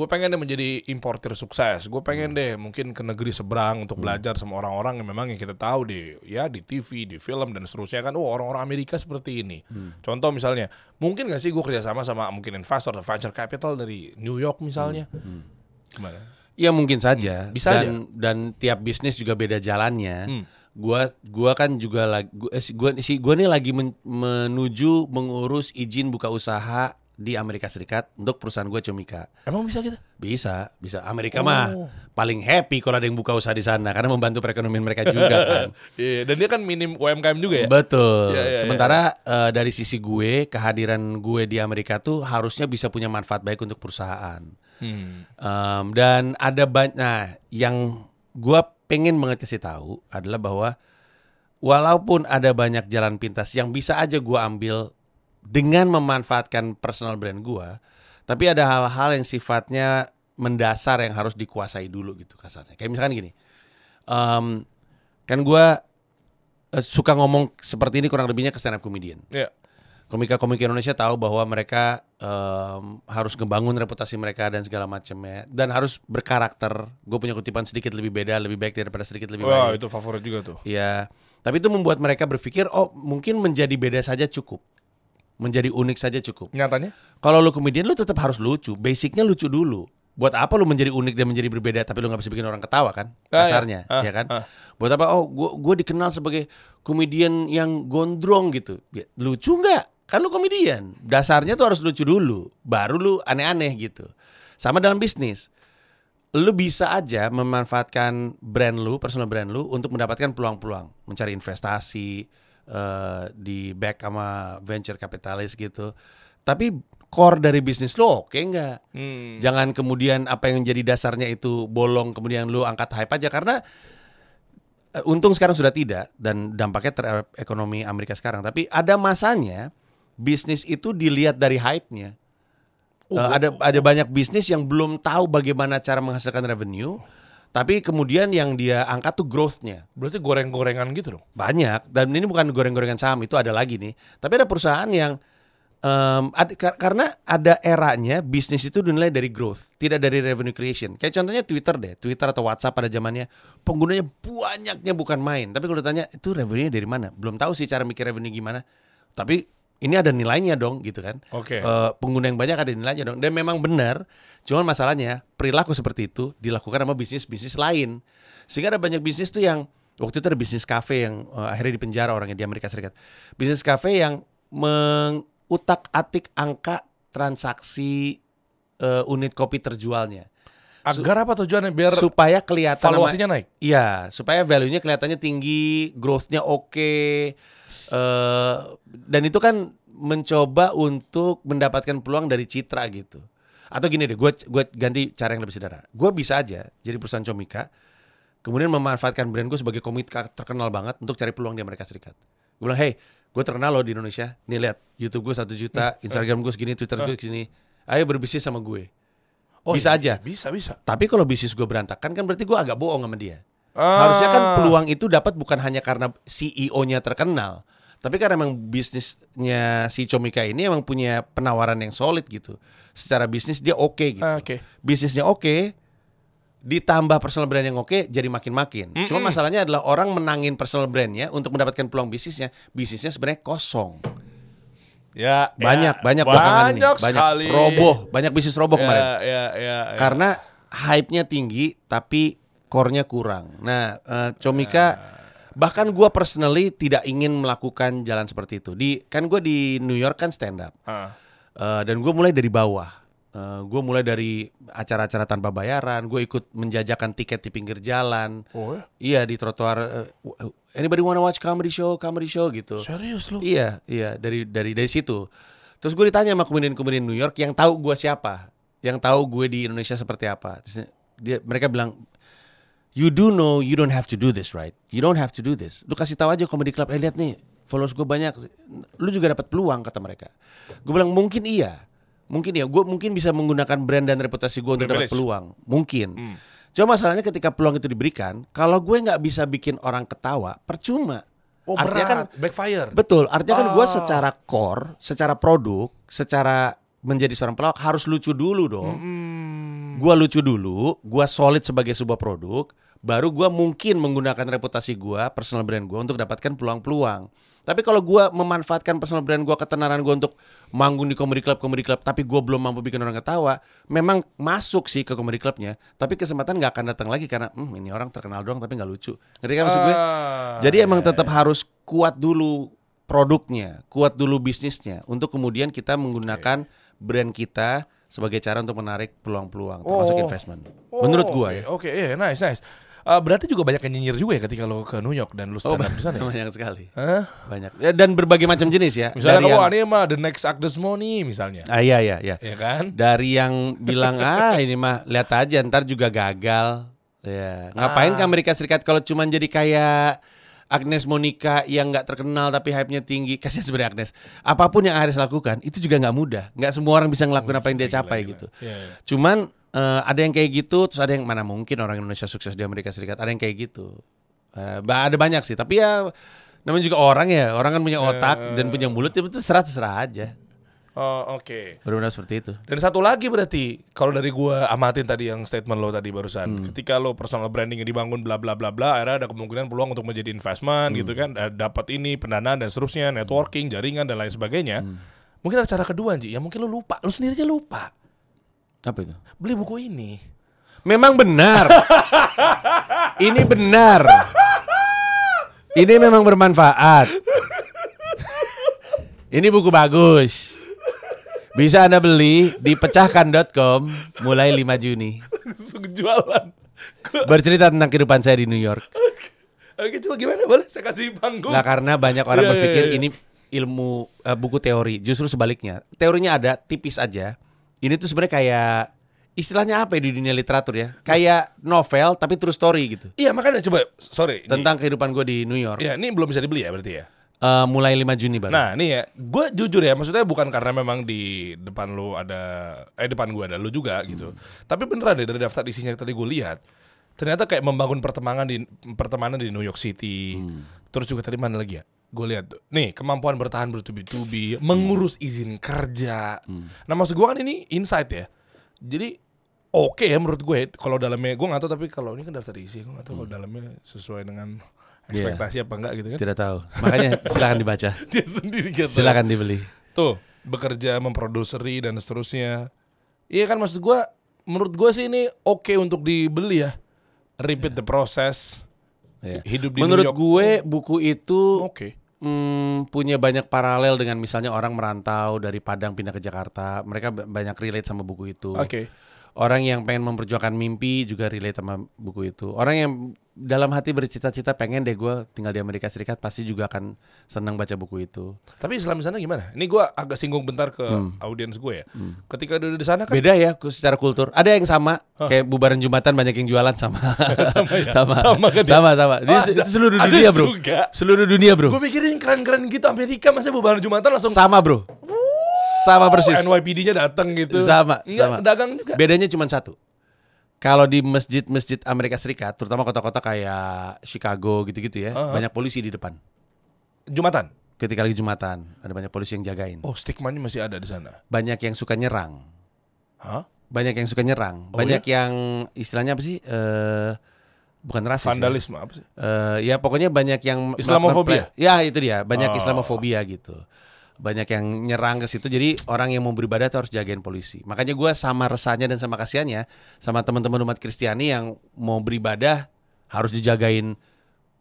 gue pengen deh menjadi importer sukses. Gue pengen deh mungkin ke negeri seberang untuk belajar sama orang-orang yang memang yang kita tahu di ya di TV, di film dan seterusnya kan. Oh orang-orang Amerika seperti ini. Contoh misalnya, mungkin gak sih gue kerjasama sama mungkin investor atau venture capital dari New York misalnya. Gimana? Ya mungkin saja. Hmm, bisa dan, aja. Dan tiap bisnis juga beda jalannya. Hmm. Gua gua kan juga lagi gua, eh, gua si gua nih lagi men- menuju mengurus izin buka usaha di Amerika Serikat untuk perusahaan gua Comika. Emang bisa gitu? Bisa, bisa. Amerika Oh. mah paling happy kalau ada yang buka usaha di sana karena membantu perekonomian mereka juga kan. Iya, dan dia kan minim UMKM juga ya. Betul. Iya, iya, Sementara eh, dari sisi gue, kehadiran gue di Amerika tuh harusnya bisa punya manfaat baik untuk perusahaan. Hmm. Em, dan ada banyak, nah yang gue pengen banget kasih tahu adalah bahwa walaupun ada banyak jalan pintas yang bisa aja gue ambil dengan memanfaatkan personal brand gue, tapi ada hal-hal yang sifatnya mendasar yang harus dikuasai dulu gitu kasarnya. Kayak misalkan gini, em, kan gue eh, suka ngomong seperti ini kurang lebihnya ke stand up comedian. Iya. Komika-komika Indonesia tahu bahwa mereka em, harus ngebangun reputasi mereka dan segala macamnya dan harus berkarakter. Gue punya kutipan sedikit lebih beda, lebih baik daripada sedikit lebih Wah, baik. itu favorit juga tuh. Iya. Tapi itu membuat mereka berpikir, oh mungkin menjadi beda saja cukup, menjadi unik saja cukup. Nyatanya? Kalau lu komedian lu tetap harus lucu, basicnya lucu dulu. Buat apa lu menjadi unik dan menjadi berbeda tapi lu nggak bisa bikin orang ketawa kan? Ah, iya. Kasarnya, Ah, ya kan? ah. Buat apa? Oh, gua gua dikenal sebagai komedian yang gondrong gitu. Ya, lucu nggak? Kan lu komedian. Dasarnya tuh harus lucu dulu, baru lu aneh-aneh gitu. Sama dalam bisnis. Lu bisa aja memanfaatkan brand lu, personal brand lu untuk mendapatkan peluang-peluang, mencari investasi eh, di back sama venture capitalis gitu. Tapi core dari bisnis lu oke nggak? Hmm. Jangan kemudian apa yang jadi dasarnya itu bolong kemudian lu angkat hype aja karena eh, untung sekarang sudah tidak dan dampaknya terhadap ekonomi Amerika sekarang. Tapi ada masanya bisnis itu dilihat dari hype-nya. Eh, ada ada banyak bisnis yang belum tahu bagaimana cara menghasilkan revenue, tapi kemudian yang dia angkat tuh growth-nya. Berarti goreng-gorengan gitu dong. banyak. Dan ini bukan goreng-gorengan saham itu ada lagi nih. Tapi ada perusahaan yang em, ad- kar- karena ada eranya bisnis itu dinilai dari growth tidak dari revenue creation. Kayak contohnya Twitter deh. Twitter atau WhatsApp pada zamannya penggunanya banyaknya bukan main. Tapi kalau ditanya itu revenue dari mana? Belum tahu sih cara mikir revenue gimana. Tapi ini ada nilainya dong gitu kan Oke. Eh, pengguna yang banyak ada nilainya dong dan memang benar cuman masalahnya perilaku seperti itu dilakukan sama bisnis-bisnis lain sehingga ada banyak bisnis tuh yang waktu itu ada bisnis kafe yang eh, akhirnya dipenjara orangnya di Amerika Serikat bisnis kafe yang mengutak-atik angka transaksi eh, unit kopi terjualnya Agar apa tujuannya? Biar supaya kelihatan sama- valuasinya naik. Iya, supaya value-nya kelihatannya tinggi, growth-nya oke. Eh dan itu kan mencoba untuk mendapatkan peluang dari citra gitu. Atau gini deh, gue gue ganti cara yang lebih sederhana. Gue bisa aja jadi perusahaan comika, kemudian memanfaatkan brand gue sebagai komika terkenal banget untuk cari peluang di Amerika Serikat. Gue bilang, hey, gue terkenal loh di Indonesia. Nih lihat, YouTube gue satu juta, Instagram gue segini, Twitter gue segini. Ayo berbisnis sama gue. Oh, Bisa iya, aja. Bisa, bisa. Tapi kalau bisnis gue berantakan kan berarti gue agak bohong sama dia. Ah. Harusnya kan peluang itu dapat bukan hanya karena CEO-nya terkenal, tapi karena emang bisnisnya si Comika ini emang punya penawaran yang solid gitu. Secara bisnis dia oke gitu. Ah, oke. Bisnisnya oke, ditambah personal brand yang oke, jadi makin-makin. Cuma masalahnya adalah orang menangin personal brandnya untuk mendapatkan peluang bisnisnya, bisnisnya sebenarnya kosong. Ya, Banyak, ya, banyak belakangan ini, banyak banyak sekali. roboh, banyak bisnis roboh Ya, kemarin. ya, ya, ya. Karena hype-nya tinggi tapi core-nya kurang. Nah, eh, Comika bahkan gua personally tidak ingin melakukan jalan seperti itu. Di kan gue di New York kan stand up. Ah. Eh, dan gue mulai dari bawah. Eh, gue mulai dari acara-acara tanpa bayaran, gue ikut menjajakan tiket di pinggir jalan. Oh ya? Iya di trotoar. eh, anybody wanna watch comedy show, comedy show gitu. Serius lu? Iya, iya dari dari dari situ. Terus gue ditanya sama komedian-komedian New York yang tahu gue siapa, yang tahu gue di Indonesia seperti apa. Terus dia mereka bilang, you do know you don't have to do this, right? You don't have to do this. Lu kasih tahu aja comedy club, eh lihat nih, followers gue banyak. Lu juga dapat peluang kata mereka. Gue bilang mungkin iya, mungkin iya. Gue mungkin bisa menggunakan brand dan reputasi gue untuk dapat peluang, mungkin. Hmm. Cuma masalahnya ketika peluang itu diberikan, kalau gue nggak bisa bikin orang ketawa, percuma. Oh Artinya kan backfire. Betul, artinya kan gue Ah. secara core, secara produk, secara menjadi seorang pelawak harus lucu dulu dong. Hmm. Gua lucu dulu, gua solid sebagai sebuah produk, baru gua mungkin menggunakan reputasi gua, personal brand gua untuk dapatkan peluang-peluang. Tapi kalau gua memanfaatkan personal brand gua, ketenaran gua untuk manggung di comedy club, comedy club, tapi gua belum mampu bikin orang ketawa, memang masuk sih ke comedy clubnya, tapi kesempatan nggak akan datang lagi karena hmm, ini orang terkenal doang tapi nggak lucu. Ngerti kan maksud gue? Ah, Jadi emang ya, tetap harus kuat dulu produknya, kuat dulu bisnisnya untuk kemudian kita menggunakan brand kita sebagai cara untuk menarik peluang-peluang termasuk Oh. investment. Oh, Menurut gua oke, ya. Oke, iya, nice, nice. Uh, berarti juga banyak yang nyinyir juga ya ketika lo ke New York dan lo stand up di sana. ya? banyak sekali. Hah? Banyak. Ya, dan berbagai macam jenis ya. Misalnya kamu yang- aneh mah the next Agnes Mo nih misalnya. Ah iya iya iya. Ya kan? Dari yang bilang ah ini mah lihat aja ntar juga gagal. Ya, ngapain Ah. ke Amerika Serikat kalau cuman jadi kayak Agnes Monica yang nggak terkenal tapi hype-nya tinggi. Kasihan sebenarnya Agnes. Apa pun yang Aris lakukan itu juga nggak mudah. Nggak semua orang bisa ngelakuin apa yang dia capai gitu. Iya, iya. Cuman eh, ada yang kayak gitu, terus ada yang mana mungkin orang Indonesia sukses di Amerika Serikat. Ada yang kayak gitu. Eh, ba- ada banyak sih. Tapi ya namanya juga orang ya. Orang kan punya otak dan punya mulut itu terserah terserah aja. Oh, oke. Benar-benar seperti itu. Dan satu lagi berarti kalau dari gua amatin tadi yang statement lo tadi barusan, Hmm. ketika lo personal branding yang dibangun bla bla bla bla, akhirnya ada kemungkinan peluang untuk menjadi investment gitu Hmm. kan, eh, dapat ini pendanaan dan seterusnya, networking, jaringan dan lain sebagainya. Hmm. Mungkin ada cara kedua Ji, ya mungkin lo lupa, lo sendiri aja lupa Apa itu? beli buku ini. Memang benar. Ini benar. Ini memang bermanfaat. Ini buku bagus. Bisa Anda beli di pecahkan.com mulai 5 Juni. Langsung jualan. Bercerita tentang kehidupan saya di New York. Oke, coba gimana boleh saya kasih panggung. Nggak karena banyak orang Iya, iya, berpikir iya. ini ilmu eh, buku teori. Justru sebaliknya. Teorinya ada tipis aja. Ini tuh sebenarnya kayak istilahnya apa ya di dunia literatur ya? Kayak novel tapi true story gitu. Iya makanya coba, sorry. ini- Tentang kehidupan gue di New York. Iya, ini belum bisa dibeli ya berarti ya. Eh, mulai 5 Juni baru. Nah, nih ya, gue jujur ya, maksudnya bukan karena memang di depan lu ada, eh depan gue ada lu juga gitu. Tapi beneran deh dari daftar isinya tadi gue lihat, ternyata kayak membangun pertemanan di pertemanan di New York City. Terus juga tadi mana lagi ya? Gue lihat tuh, nih kemampuan bertahan bertubi-tubi, mengurus izin kerja. Nah maksud gue kan ini insight ya. Jadi oke ya menurut gue kalau dalamnya gue nggak tahu tapi kalau ini kan daftar isi gue nggak tahu kalau dalamnya sesuai dengan Iya. ekspektasi apa enggak gitu kan. Tidak tahu. Makanya silakan dibaca. Dia sendiri gitu. Silakan dibeli. Tuh, bekerja memproduseri dan seterusnya. Iya kan maksud gua menurut gua sih ini oke untuk dibeli ya. Repeat the process. Iya. Hidup di Menurut New York. gue buku itu Oke. Hmm, punya banyak paralel dengan misalnya orang merantau dari Padang pindah ke Jakarta. Mereka ba- banyak relate sama buku itu. Oke. Orang yang pengen memperjuangkan mimpi juga relate sama buku itu. Orang yang dalam hati bercita-cita pengen deh gue tinggal di Amerika Serikat pasti juga akan senang baca buku itu. Tapi Islam di sana gimana? Ini gua agak singgung bentar ke audiens gue ya. Ketika udah di sana kan Beda ya secara kultur. Ada yang sama kayak bubaran Jumatan banyak yang jualan sama. sama ya? sama. Sama kan ya? sama, sama. Di Oh, itu seluruh dunia, Bro. juga. Seluruh dunia, Bro. gue mikirin keren-keren gitu Amerika masa bubar Jumatan langsung Sama, Bro. Sama persis. NYPD-nya datang gitu. Sama, Enggak, sama. dagang juga. Bedanya cuma satu. Kalau di masjid-masjid Amerika Serikat, terutama kota-kota kayak Chicago gitu-gitu ya, Uh-huh. banyak polisi di depan. Jumatan. Ketika lagi Jumatan, ada banyak polisi yang jagain. Oh, stigmanya masih ada di sana. Banyak yang suka nyerang. Hah? Banyak yang suka nyerang. Oh, banyak yang istilahnya apa sih? Eh bukan rasis. ya. Vandalisme apa sih? Eh, ya pokoknya banyak yang Islamofobia? Ya itu dia, banyak Oh. Islamofobia gitu. Banyak yang nyerang ke situ. Jadi orang yang mau beribadah tuh harus jagain polisi. Makanya gua sama resahnya dan sama kasihannya sama teman-teman umat Kristiani yang mau beribadah harus dijagain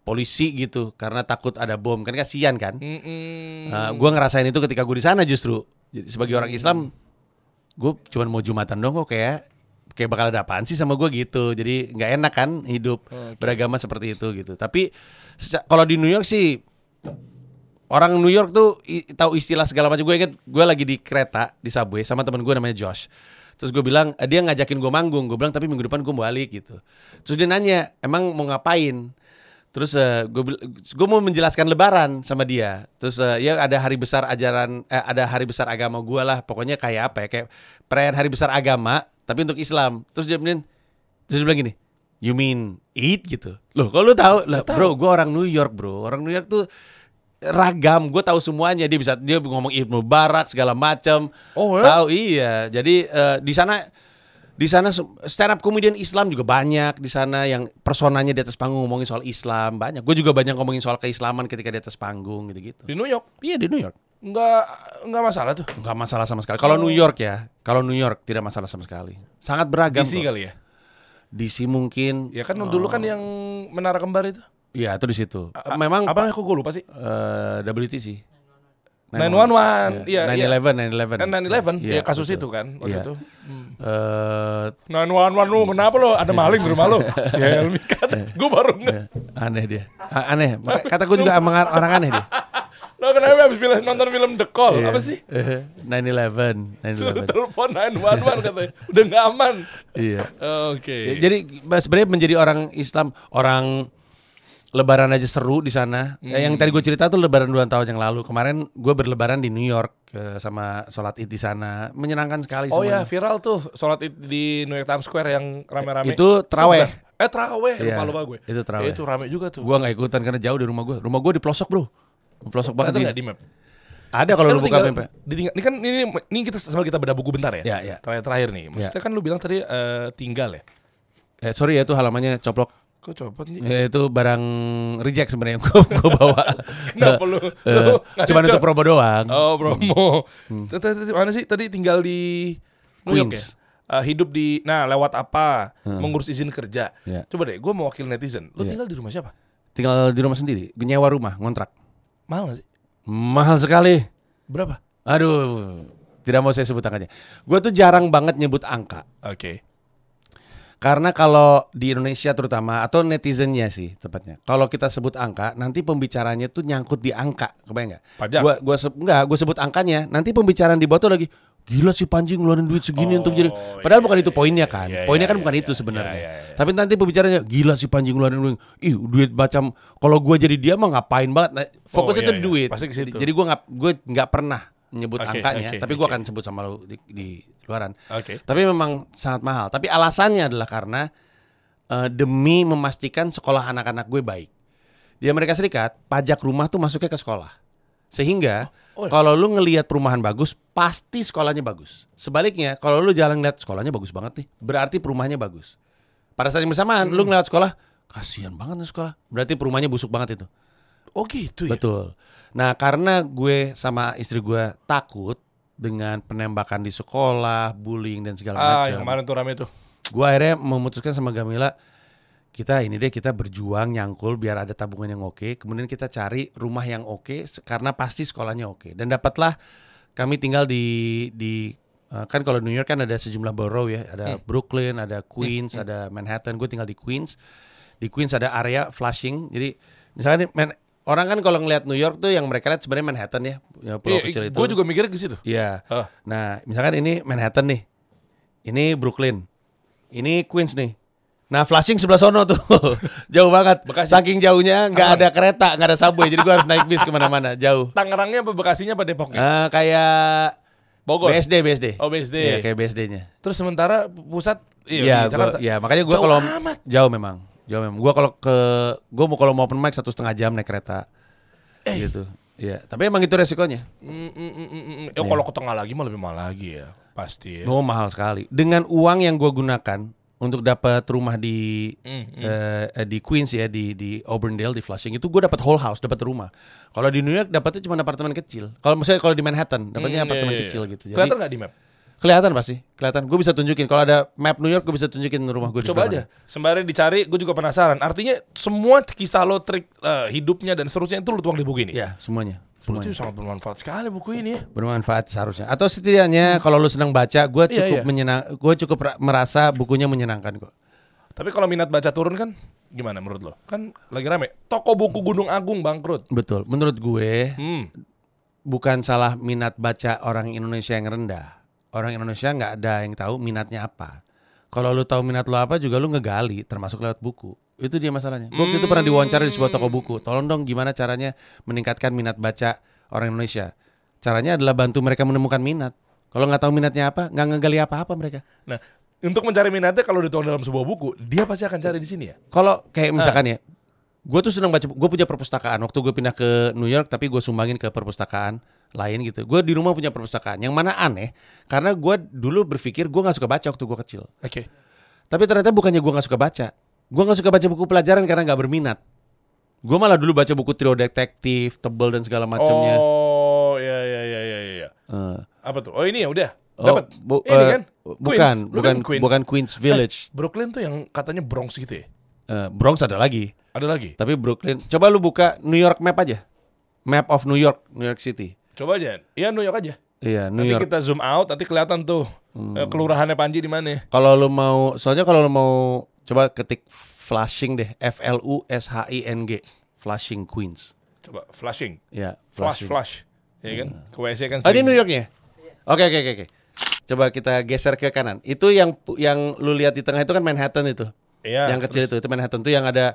polisi gitu karena takut ada bom kan kasihan kan. Mm-mm. Nah, gua ngerasain itu ketika gue di sana justru. Jadi sebagai orang Islam gue cuman mau jumatan dong kok kayak kayak bakal ada apaan sih sama gue gitu jadi nggak enak kan hidup beragama seperti itu gitu tapi kalau di New York sih orang New York tuh tahu istilah segala macam. Gue inget gue lagi di kereta di subway sama temen gue namanya Josh. Terus gue bilang eh, dia ngajakin gue manggung. Gue bilang tapi minggu depan gue balik gitu. Terus dia nanya emang mau ngapain? Terus eh, gue gue mau menjelaskan Lebaran sama dia. Terus eh, ya ada hari besar ajaran eh, ada hari besar agama gue lah. Pokoknya kayak apa ya? Kayak perayaan hari besar agama tapi untuk Islam. Terus dia bilang terus dia bilang gini you mean eat? gitu. Loh kalau lu tahu? Lah bro gue orang New York bro. Orang New York tuh ragam. Gue tahu semuanya. Dia bisa dia ngomong Ibnu Barak segala macam Oh, ya? tahu iya. Jadi eh, di sana di sana stand up comedian Islam juga banyak di sana yang personanya di atas panggung ngomongin soal Islam banyak. Gue juga banyak ngomongin soal keislaman ketika di atas panggung gitu gitu Di New York? Iya di New York. Nggak nggak masalah tuh. nggak masalah sama sekali. Kalau New York ya kalau New York tidak masalah sama sekali. Sangat beragam DC kok. kali ya. DC mungkin. Ya kan dulu kan yang menara kembar itu. Iya itu di situ. Memang Apa aku gue lupa sih? eh, WTC. 911. Iya, iya. 911, 911. Kan 911 Iya, ya kasus betul. itu kan waktu Iya. itu. Hmm. Eh, 911 lu kenapa lo? Ada maling di rumah lo? Si Helmi kan. Gue baru nge. aneh dia. A- Aneh. Kata gue juga emang orang aneh dia. Lo kenapa habis film nonton film The Call? Iya. Apa sih? Eh, 911, Suruh 911. telepon 911 katanya. Udah nggak aman. Iya. Oke. Ya, Jadi sebenarnya menjadi orang Islam, orang Lebaran aja seru di sana. Ya, Yang tadi gue cerita tuh Lebaran dua tahun yang lalu. Kemarin gue berlebaran di New York eh, sama sholat id di sana. Menyenangkan sekali. Oh ya semuanya. viral tuh sholat id di New York Times Square yang rame-rame. Itu terawih. bukan- Eh terawih Iya, lupa lupa gue. itu terawih. Itu rame juga tuh. Gue nggak ikutan karena jauh dari rumah gue. Rumah gue di pelosok bro. Pelosok banget. Nggak di map. Ada kalau Kan lu buka map. ditinggal- ini kan ini ini kita sambil kita beda buku bentar ya. Ya, ya. Terakhir terakhir nih. Maksudnya kan lu bilang tadi eh, tinggal ya. Eh, sorry ya itu halamannya coplok. Kok copot nih? Ya, itu barang reject sebenarnya yang gue gue bawa. Kenapa lu? Eh, cuman untuk promo doang. Oh promo. Tadi tadi- Mana sih tadi tinggal di New York ya? Queens. Eh, hidup di nah lewat apa? Mengurus izin kerja. Ya. Coba deh, gue mewakil netizen. Lu Iya. tinggal di rumah siapa? Tinggal di rumah sendiri, nyewa rumah, ngontrak. Mahal gak sih? Mahal sekali. Berapa? Aduh, tidak mau saya sebut angkanya. Gue tuh jarang banget nyebut angka. Oke. Karena kalau di Indonesia terutama atau netizennya sih tepatnya. Kalau kita sebut angka, nanti pembicaranya tuh nyangkut di angka, kebayang nggak? Pajak. Gua gua se- enggak, gua sebut angkanya. Nanti pembicaraan di bawah tuh lagi gila sih Panji ngeluarin duit segini Oh, untuk jadi padahal iya, bukan itu iya, poinnya iya, kan. iya, poinnya iya, kan bukan iya, itu iya, sebenarnya. iya, iya, iya. Tapi nanti pembicaranya gila sih Panji ngeluarin duit. Ih, duit macam kalau gua jadi dia mah ngapain banget. Nah, fokusnya iya, tuh di iya. duit. Pasti ke situ. Jadi gua nggak gua nggak pernah menyebut Oke, angkanya, oke, tapi gua oke. akan sebut sama lu di, di luaran. Oke. Tapi memang sangat mahal. Tapi alasannya adalah karena eh, demi memastikan sekolah anak-anak gue baik. Di Amerika Serikat, pajak rumah tuh masuknya ke sekolah. Sehingga Oh, iya. kalau lu ngelihat perumahan bagus, pasti sekolahnya bagus. Sebaliknya, kalau lu jalan lihat sekolahnya bagus banget nih, berarti perumahannya bagus. Pada saat yang bersamaan, lu ngeliat sekolah, kasihan banget nih sekolah. Berarti perumahannya busuk banget itu. Oh gitu ya. Betul. Nah, karena gue sama istri gue takut dengan penembakan di sekolah, bullying dan segala Ah, macam kemarin tuh rame tuh. gue akhirnya memutuskan sama Gamila kita ini deh kita berjuang nyangkul biar ada tabungan yang oke kemudian kita cari rumah yang oke karena pasti sekolahnya oke. Dan dapatlah kami tinggal di di eh, kan kalau New York kan ada sejumlah borough ya ada Brooklyn ada Queens ada Manhattan gue tinggal di Queens. Di Queens ada area Flushing jadi misalnya orang kan kalau ngelihat New York tuh yang mereka lihat sebenarnya Manhattan ya, ya pulau kecil itu Gue Iya, juga mikirnya ke situ. Iya. Ah. Nah, misalkan ini Manhattan nih. Ini Brooklyn. Ini Queens nih. Nah, Flushing sebelah sono tuh. jauh banget. Bekasi. Saking jauhnya nggak ada kereta, nggak ada subway. jadi gua harus naik bis ke mana-mana, jauh. Tangerangnya apa Bekasinya apa Depoknya? Nah, kayak Bogor. BSD, BSD. Oh, BSD. Iya, kayak BSD-nya. Terus sementara pusat Iya, iya, di gua, iya, makanya gua Jauh kalau jauh memang. Jauh memang. Gua kalau ke gua mau kalau mau open mic satu setengah jam naik kereta. Eh. Gitu. Iya, tapi emang itu resikonya. Mm, mm, mm, mm, mm. Iya. Ya, kalau ke tengah lagi mah lebih mahal lagi ya, pasti ya. Oh, mahal sekali. Dengan uang yang gua gunakan untuk dapat rumah di Mm, mm. eh, di Queens ya di di Auburndale di Flushing itu gue dapat whole house dapat rumah kalau di New York dapatnya cuma apartemen kecil kalau misalnya kalau di Manhattan dapatnya Mm, apartemen iya, iya, kecil iya. gitu jadi Kelihatan nggak di map? Kelihatan pasti kelihatan gue bisa tunjukin kalau ada map New York gue bisa tunjukin rumah gue Coba aja. Sembari dicari, gue juga penasaran. Artinya semua kisah lo, trik eh, hidupnya dan seterusnya itu lo tuang di buku ini. ya semuanya Berarti sangat bermanfaat sekali buku ini ya. bermanfaat seharusnya. Atau setidaknya kalau lu senang baca, gue Iya, cukup iya. menyenang, gue cukup ra- merasa bukunya menyenangkan kok. Tapi kalau minat baca turun kan gimana menurut lo? Kan lagi rame. Toko buku Gunung Agung bangkrut. Betul. Menurut gue Hmm. bukan salah minat baca orang Indonesia yang rendah. Orang Indonesia nggak ada yang tahu minatnya apa. Kalau lu tahu minat lu apa juga lu ngegali, termasuk lewat buku. Itu dia masalahnya. Gua waktu itu pernah diwawancara di sebuah toko buku. Tolong dong gimana caranya meningkatkan minat baca orang Indonesia. Caranya adalah bantu mereka menemukan minat. Kalau nggak tahu minatnya apa, nggak ngegali apa-apa mereka. Nah, untuk mencari minatnya kalau dituang dalam sebuah buku, dia pasti akan cari di sini ya. Kalau kayak misalkan ya, gue tuh senang baca. Gue punya perpustakaan. Waktu gue pindah ke New York, tapi gue sumbangin ke perpustakaan lain gitu. Gue di rumah punya perpustakaan. Yang mana aneh, karena gue dulu berpikir gue nggak suka baca waktu gue kecil. Oke. Tapi ternyata bukannya gue nggak suka baca. Gue nggak suka baca buku pelajaran karena nggak berminat. Gue malah dulu baca buku trio detektif, tebel dan segala macamnya. Oh, ya ya ya ya ya. Eh, Apa tuh? Oh, ini ya udah. oh, Dapat. bu- ini eh, kan? bukan. Lu bukan, kan Queens. bukan Queens Village. Brooklyn tuh yang katanya Bronx gitu ya. Eh, Bronx ada lagi. Ada lagi. Tapi Brooklyn. Coba lu buka New York map aja. Map of New York, New York City. Coba aja. Iya New York aja. Iya, New nanti York. kita zoom out, nanti kelihatan tuh eh, kelurahannya Panji di mana. Kalau lu mau, soalnya kalau lu mau coba ketik Flushing deh, F L U S H I N G, Flushing Queens. Coba flashing, Ya, flash, Flushing. flash, ya kan? Ke WC kan. Oh, ini. New Yorknya? Oke, oke, oke, oke. Coba kita geser ke kanan. Itu yang yang lu lihat di tengah itu kan Manhattan itu. Iya, yang kecil terus- itu, itu Manhattan tuh yang ada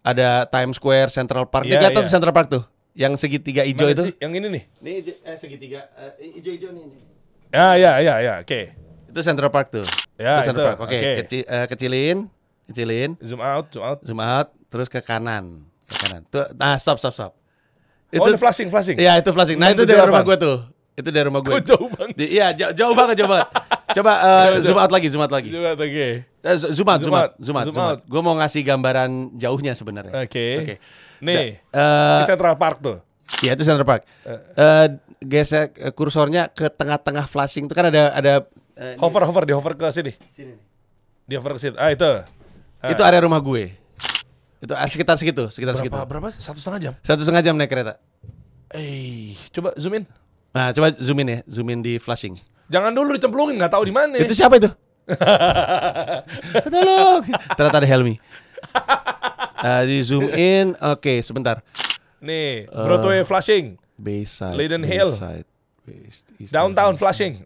ada Times Square, Central Park. Iya, Dia kelihatan iya. Central Park tuh. Yang segitiga hijau Mana itu. sih? Yang ini nih. Ini eh, segitiga hijau-hijau nih. Ya, ya, ya, ya. Oke. Itu Central Park tuh. Ya, itu Central itu. Park. Oke, Oke. keci- eh, kecilin, kecilin. Zoom out, zoom out. zoom out terus ke kanan ke kanan tuh nah stop stop stop oh, ini flashing, flashing. iya itu flashing nah itu 678. dari rumah gue tuh itu dari rumah gue Kok jauh banget? Iya jauh, jauh banget jauh banget coba eh, zoom out lagi zoom out lagi Zoom out, oke. Eh, zo- zoom out zoom out zoom out, Zoom out. out. gue mau ngasih gambaran jauhnya sebenarnya Oke. Oke. Nih, Eh, di Central Park tuh. Iya itu Central Park. Eh gesek eh, kursornya ke tengah-tengah flashing itu kan ada ada eh, ini- Hover, hover, di hover ke sini. sini nih. Di hover ke situ. Ah, itu. Ah, Itu area rumah gue. Itu ah, sekitar segitu, sekitar segitu. berapa, berapa? Satu setengah jam. Satu setengah jam naik kereta. Eh, coba zoom in. Nah, coba zoom in ya, zoom in di flashing. Jangan dulu dicemplungin, nggak tahu di mana. Itu siapa itu? Tolong. Ternyata ada Helmi. Nah, di zoom in. Oke, sebentar. Nih, Eh. Broadway flashing, Bayside. Leiden Hill. Bayside, East downtown flashing.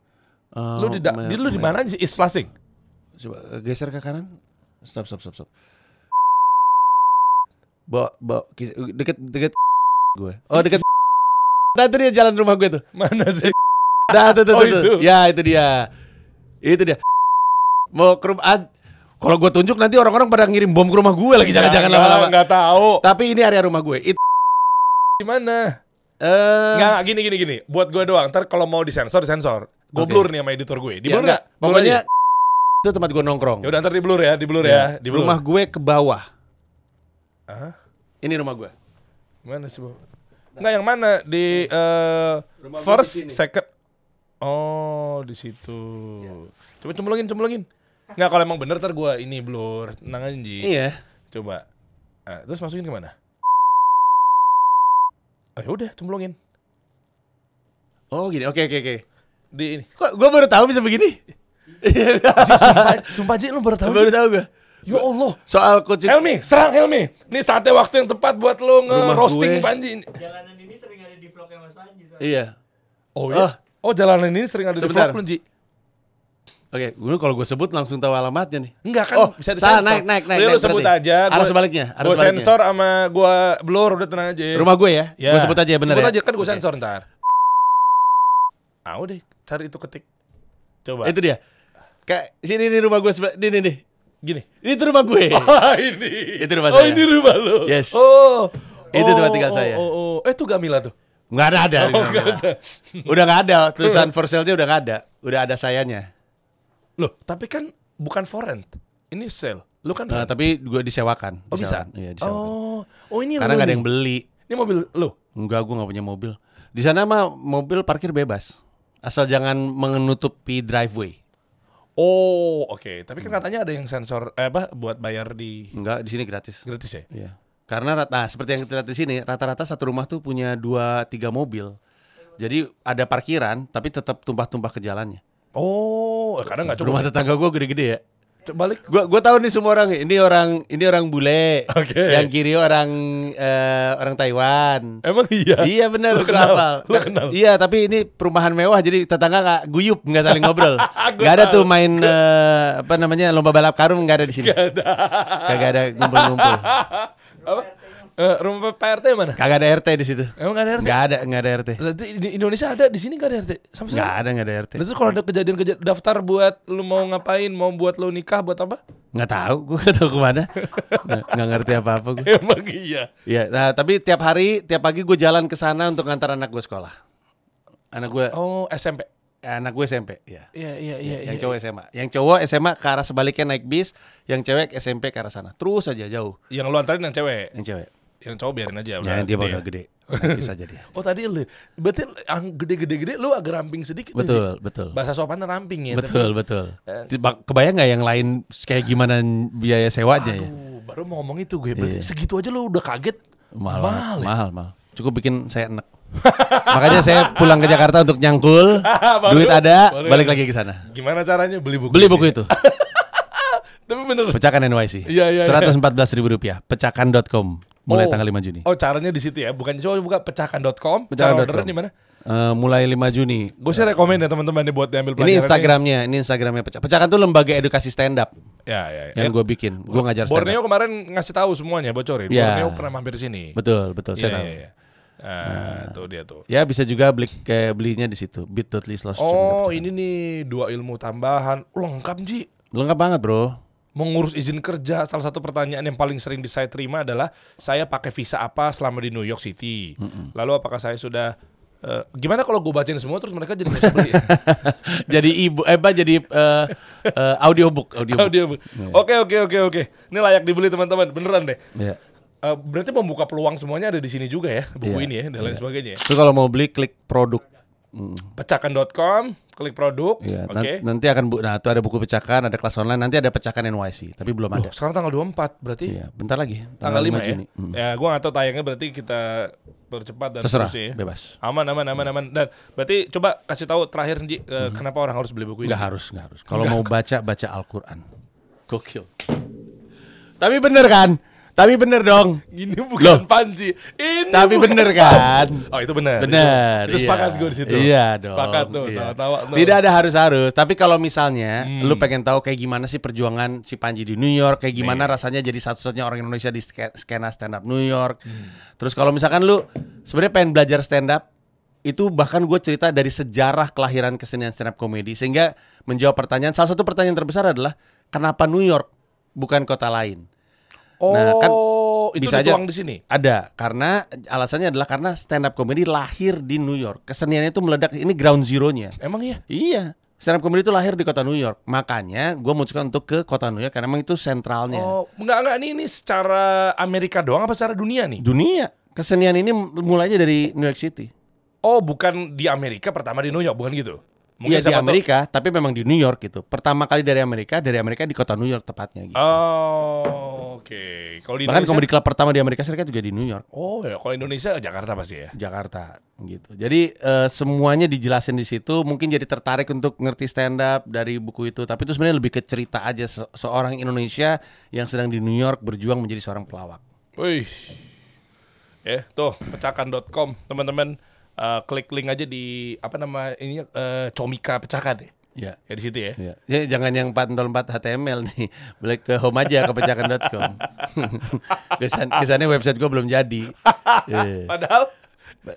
Oh, Lu di, da- di lu di mana sih? East flashing. Coba eh, geser ke kanan. Stop, stop, stop, stop. Bawa, kis- deket, deket gue. Oh, deket. Nah, itu dia jalan rumah gue tuh. Mana sih? Nah, tuh, tuh, Oh, tuh, tuh. itu. Ya, itu dia. Itu dia. Mau ke rumah. Ah, Kalau gue tunjuk nanti orang-orang pada ngirim bom ke rumah gue lagi jangan-jangan Nggak, lama-lama. Nggak tahu. Tapi ini area rumah gue. Itu Di mana? eh nggak, gini, gini, gini. Buat gue doang. Ntar kalau mau disensor, disensor. Gue Oke. blur nih sama editor gue. Di ya, blur enggak. nggak? Blur Pokoknya itu tempat gue nongkrong. Ya udah ntar di blur ya, di blur ya, di blur. Rumah gue ke bawah. Hah? Ini rumah gue. Mana sih, Bu? Enggak, yang mana? Di eh, Rumah first, second. Oh, di situ. Coba cemplungin, cemplungin. Enggak, kalau emang bener ntar gue ini blur. Tenang aja, Ji. Iya. Coba. Ah, terus masukin ke mana? Oh, ya udah, cemplungin. Oh gini. Oke oke oke. Di ini. Kok gue baru tahu bisa begini? Ji, sumpah, sumpah Ji, lu baru tahu, baru Ji? tahu gue. Ya Allah. Soal kucing. Helmi, serang Helmi. Ini saatnya waktu yang tepat buat lo nge-roasting. Panji. Jalanan ini sering ada di vlognya Mas Panji soalnya. Iya. Oh iya? Oh, jalanan ini sering ada Sebentar. di vlog lu, Oke, gue kalau gue sebut langsung tahu alamatnya nih. Enggak kan Oh, bisa disensor. naik, naik, naik, Udah, naik sebut berarti. aja. Arah sebaliknya, arah Gue sensor sama gue blur udah tenang aja. Rumah gue ya. Ya. Gue sebut aja ya bener Sebut ya. aja kan gue Oke. sensor ntar. Ah udah cari itu ketik. Coba. Itu dia. Kayak sini nih rumah gue sebelah. Ini nih. Gini. Ini tuh rumah gue. Oh ini. Itu rumah oh, saya. ini rumah lo. Yes. Oh. Itu Oh, tempat tinggal oh, saya. Oh, oh. Eh tuh Gamila tuh. Nggak ada ada. Oh, nggak ada. Udah nggak ada. Tulisan for sale-nya udah nggak ada. Udah ada sayanya. Loh, tapi kan bukan for rent. Ini sale. Lu kan Nah, rent. tapi gue disewakan. Oh bisa? Disewakan. Iya disewakan. Oh, oh ini Karena nggak ada yang beli. Ini mobil lu. Enggak, gue nggak punya mobil. Di sana mah mobil parkir bebas. Asal jangan menutupi driveway. Oh, oke. Tapi kan katanya ada yang sensor eh apa buat bayar di Enggak, di sini gratis. gratis ya? Iya. Karena rat- nah seperti yang kita lihat di sini, rata-rata satu rumah tuh punya dua tiga mobil. Jadi ada parkiran tapi tetap tumpah-tumpah ke jalannya. Oh, kadang nggak cukup. Rumah tetangga gua gede-gede ya. Coba balik. Gua gua tahu nih semua orang. Ini orang ini orang bule. Oke. Yang kiri orang eh, orang Taiwan. Emang iya. Iya benar, gua kenal? kenal? Iya, tapi ini perumahan mewah jadi tetangga nggak guyup, nggak saling ngobrol. Nggak ada tahu. tuh main eh, apa namanya lomba balap karung nggak ada di sini. Kagak ada ngumpul-ngumpul. Apa? Eh, rumah Pak RT mana? Kagak ada RT di situ. Emang nggak ada RT? Nggak ada, nggak ada RT. Berarti di Indonesia ada, di sini nggak ada RT. Sama sekali. Nggak ada, nggak ada RT. Berarti kalau ada kejadian-kejadian daftar buat lu mau ngapain, mau buat lu nikah buat apa? Nggak tahu, gue nggak tahu ke mana. Nggak ngerti apa-apa gue. Emang iya. Iya, nah tapi tiap hari, tiap pagi gue jalan ke sana untuk ngantar anak gue sekolah. Anak gue, Oh, SMP. anak gue SMP, ya. Iya, iya, iya. yang iya. cowok SMA. Yang cowok SMA ke arah sebaliknya naik bis, yang cewek SMP ke arah sana. Terus aja jauh. Yang lu antarin yang cewek. Yang cewek. Yang cowok biarin aja Ya, dia gede udah ya. gede. Naik aja dia. Oh tadi lu Berarti yang gede-gede-gede Lu agak ramping sedikit Betul, Ji. betul. Bahasa sopannya ramping ya Betul, betul. Ba- Kebayang nggak yang lain kayak gimana biaya sewanya ya? Aduh, baru mau ngomong itu gue. Berarti segitu aja lu udah kaget. Mahal, Mahal, mahal, ya? mahal, mahal. Cukup bikin saya enek. Makanya saya pulang ke Jakarta untuk nyangkul, Baru- duit ada, baru- balik lagi ke sana. Gimana caranya beli buku? Beli buku itu. Tapi bener. Pecahkan NYC. Iya, iya, iya. Seratus empat belas ribu rupiah. Pecahkan.com. Mulai Oh. tanggal 5 Juni. Oh caranya di situ ya, bukan coba buka pecahkan.com. Cara Pecahkan.com. ordernya di mana? Eh, mulai 5 Juni. Gue sih rekomen ya teman-teman buat diambil Ini pelajaran. Instagramnya, ini Instagramnya pecah. Pecahkan tuh lembaga edukasi stand up Ya, ya, ya. yang gue bikin. Gue ngajar stand Borneo up. kemarin ngasih tahu semuanya bocorin. Iya. Borneo pernah mampir sini. Betul, betul. Iya, Saya tahu. iya, iya. Nah, tuh dia tuh. Ya bisa juga beli kayak belinya di situ. bit.ly slash Oh, Pecahkan. ini nih dua ilmu tambahan. Lengkap, Ji. lengkap banget bro. Mengurus izin kerja, salah satu pertanyaan yang paling sering di saya terima adalah saya pakai visa apa selama di New York City. Lalu apakah saya sudah eh, gimana kalau gue bacain semua terus mereka jadi nggak beli? jadi ibu, eh apa jadi eh, eh, audiobook, audiobook. Audio. Oke oke oke oke. Ini layak dibeli teman-teman, beneran deh. Ya. Eh, berarti membuka peluang semuanya ada di sini juga ya, buku Iya, ini ya dan lain sebagainya. ya. Itu kalau mau beli klik produk. Hmm. Pecahkan.com, klik produk. Ya, Oke. nan- nanti akan bu nah itu ada buku pecahkan, ada kelas online, nanti ada pecahkan NYC, tapi belum Loh, ada. sekarang tanggal 24 berarti Iya, bentar lagi. tanggal 5 ya. Juni. Hmm. Ya, gua nggak tahu tayangnya berarti kita percepat dan Terserah, ya. bebas. Aman aman aman aman. Dan berarti coba kasih tahu terakhir Ji, eh, kenapa orang harus beli buku ini? Nggak harus, nggak harus. Kalau mau baca, baca Al-Quran. Gokil. Tapi bener kan? Tapi bener dong. Ini Loh. bukan panci. Ini Tapi bukan- bener kan? Oh, itu benar. Bener. Itu, itu iya. sepakat gue di situ. Iya dong. Sepakat tuh, iya. tawa-tawa tuh. Tidak ada harus-harus. Tapi kalau misalnya Hmm. lu pengen tahu kayak gimana sih perjuangan si Panji di New York, kayak gimana rasanya jadi satu-satunya orang Indonesia di ske- skena stand up New York. Hmm. Terus kalau misalkan lu sebenarnya pengen belajar stand up itu bahkan gue cerita dari sejarah kelahiran kesenian stand up comedy sehingga menjawab pertanyaan salah satu pertanyaan terbesar adalah kenapa New York bukan kota lain Oh, Nah, kan itu bisa aja- di sini. ada karena alasannya adalah karena stand up comedy lahir di New York keseniannya itu meledak ini ground zero-nya Emang iya? iya stand up comedy itu lahir di kota New York makanya gue memutuskan untuk ke kota New York karena memang itu sentralnya Oh, enggak enggak ini ini secara Amerika doang apa secara dunia nih? dunia kesenian ini mulainya dari New York City Oh, bukan di Amerika pertama di New York, bukan gitu? Iya di Amerika, tapi memang di New York gitu. Pertama kali dari Amerika, dari Amerika di kota New York tepatnya gitu. Oh, oke. Kalau di Bahkan Indonesia komedi club pertama di Amerika Serikat juga di New York, Oh, ya kalau Indonesia Jakarta pasti ya. Jakarta gitu. Jadi eh, semuanya dijelasin di situ. Mungkin jadi tertarik untuk ngerti stand up dari buku itu. Tapi itu sebenarnya lebih ke cerita aja se- seorang Indonesia yang sedang di New York berjuang menjadi seorang pelawak. Wih. Ya, tuh pecahkan.com teman-teman eh, klik link aja di apa nama ini eh, Comika pecahkan ya. Ya. Ya di situ ya. Ya. ya jangan yang 404 HTML nih. Balik ke home aja ke pecahkan.com. Kesan, kesannya website gua belum jadi. Iya. Padahal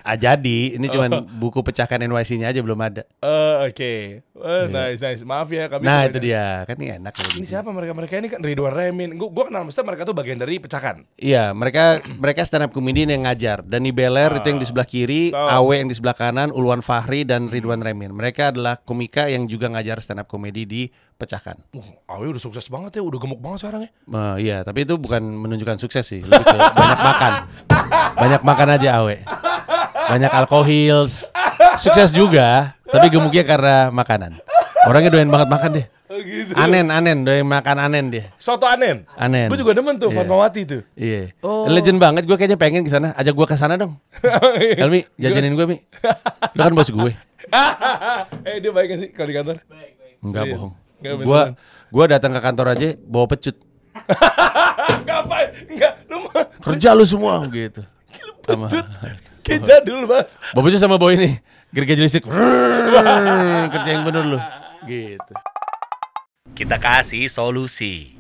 Ah, jadi, ini cuman buku pecahkan NYC-nya aja belum ada. eh, oke. Eh, nice nice. Maaf ya kami Nah, itu dia. Kan ini enak kalau Ini gitu. siapa mereka-mereka ini kan Ridwan Remin. Gua gua kenal mesti mereka tuh bagian dari pecahkan. Iya, mereka mereka stand up comedian yang ngajar. Dani Beler itu yang di sebelah kiri, Tahu. Awe yang di sebelah kanan, Ulwan Fahri dan Ridwan Remin. Mereka adalah komika yang juga ngajar stand up comedy di Pecahkan. Uh, Awe udah sukses banget ya, udah gemuk banget sekarang ya. Eh, iya, tapi itu bukan menunjukkan sukses sih, lebih ke banyak makan. Banyak makan aja Awe. Banyak alkohol. Sukses juga, tapi gemuknya karena makanan. Orangnya doyan banget makan deh. Oh gitu. Anen, anen, doyan makan anen dia. Soto anen. Anen. Gue juga demen tuh Iya. Fatmawati tuh. Iya. Oh. Legend banget gue kayaknya pengen ke sana. Ajak gue ke sana dong. Helmi, jajanin gue, Mi. Lu kan bos gue. eh dia baik gak sih kalau di kantor? Baik, baik. Enggak bohong. Nggak Gua beneran. gua datang ke kantor aja bawa pecut. Ngapain? Enggak, lu mah Kerja lu semua gitu. Sama. Cut. Kayak jadul bang. Bawa pecut sama bawa ini. Gergaji listrik. Kerja yang bener lu. Gitu. Kita kasih solusi.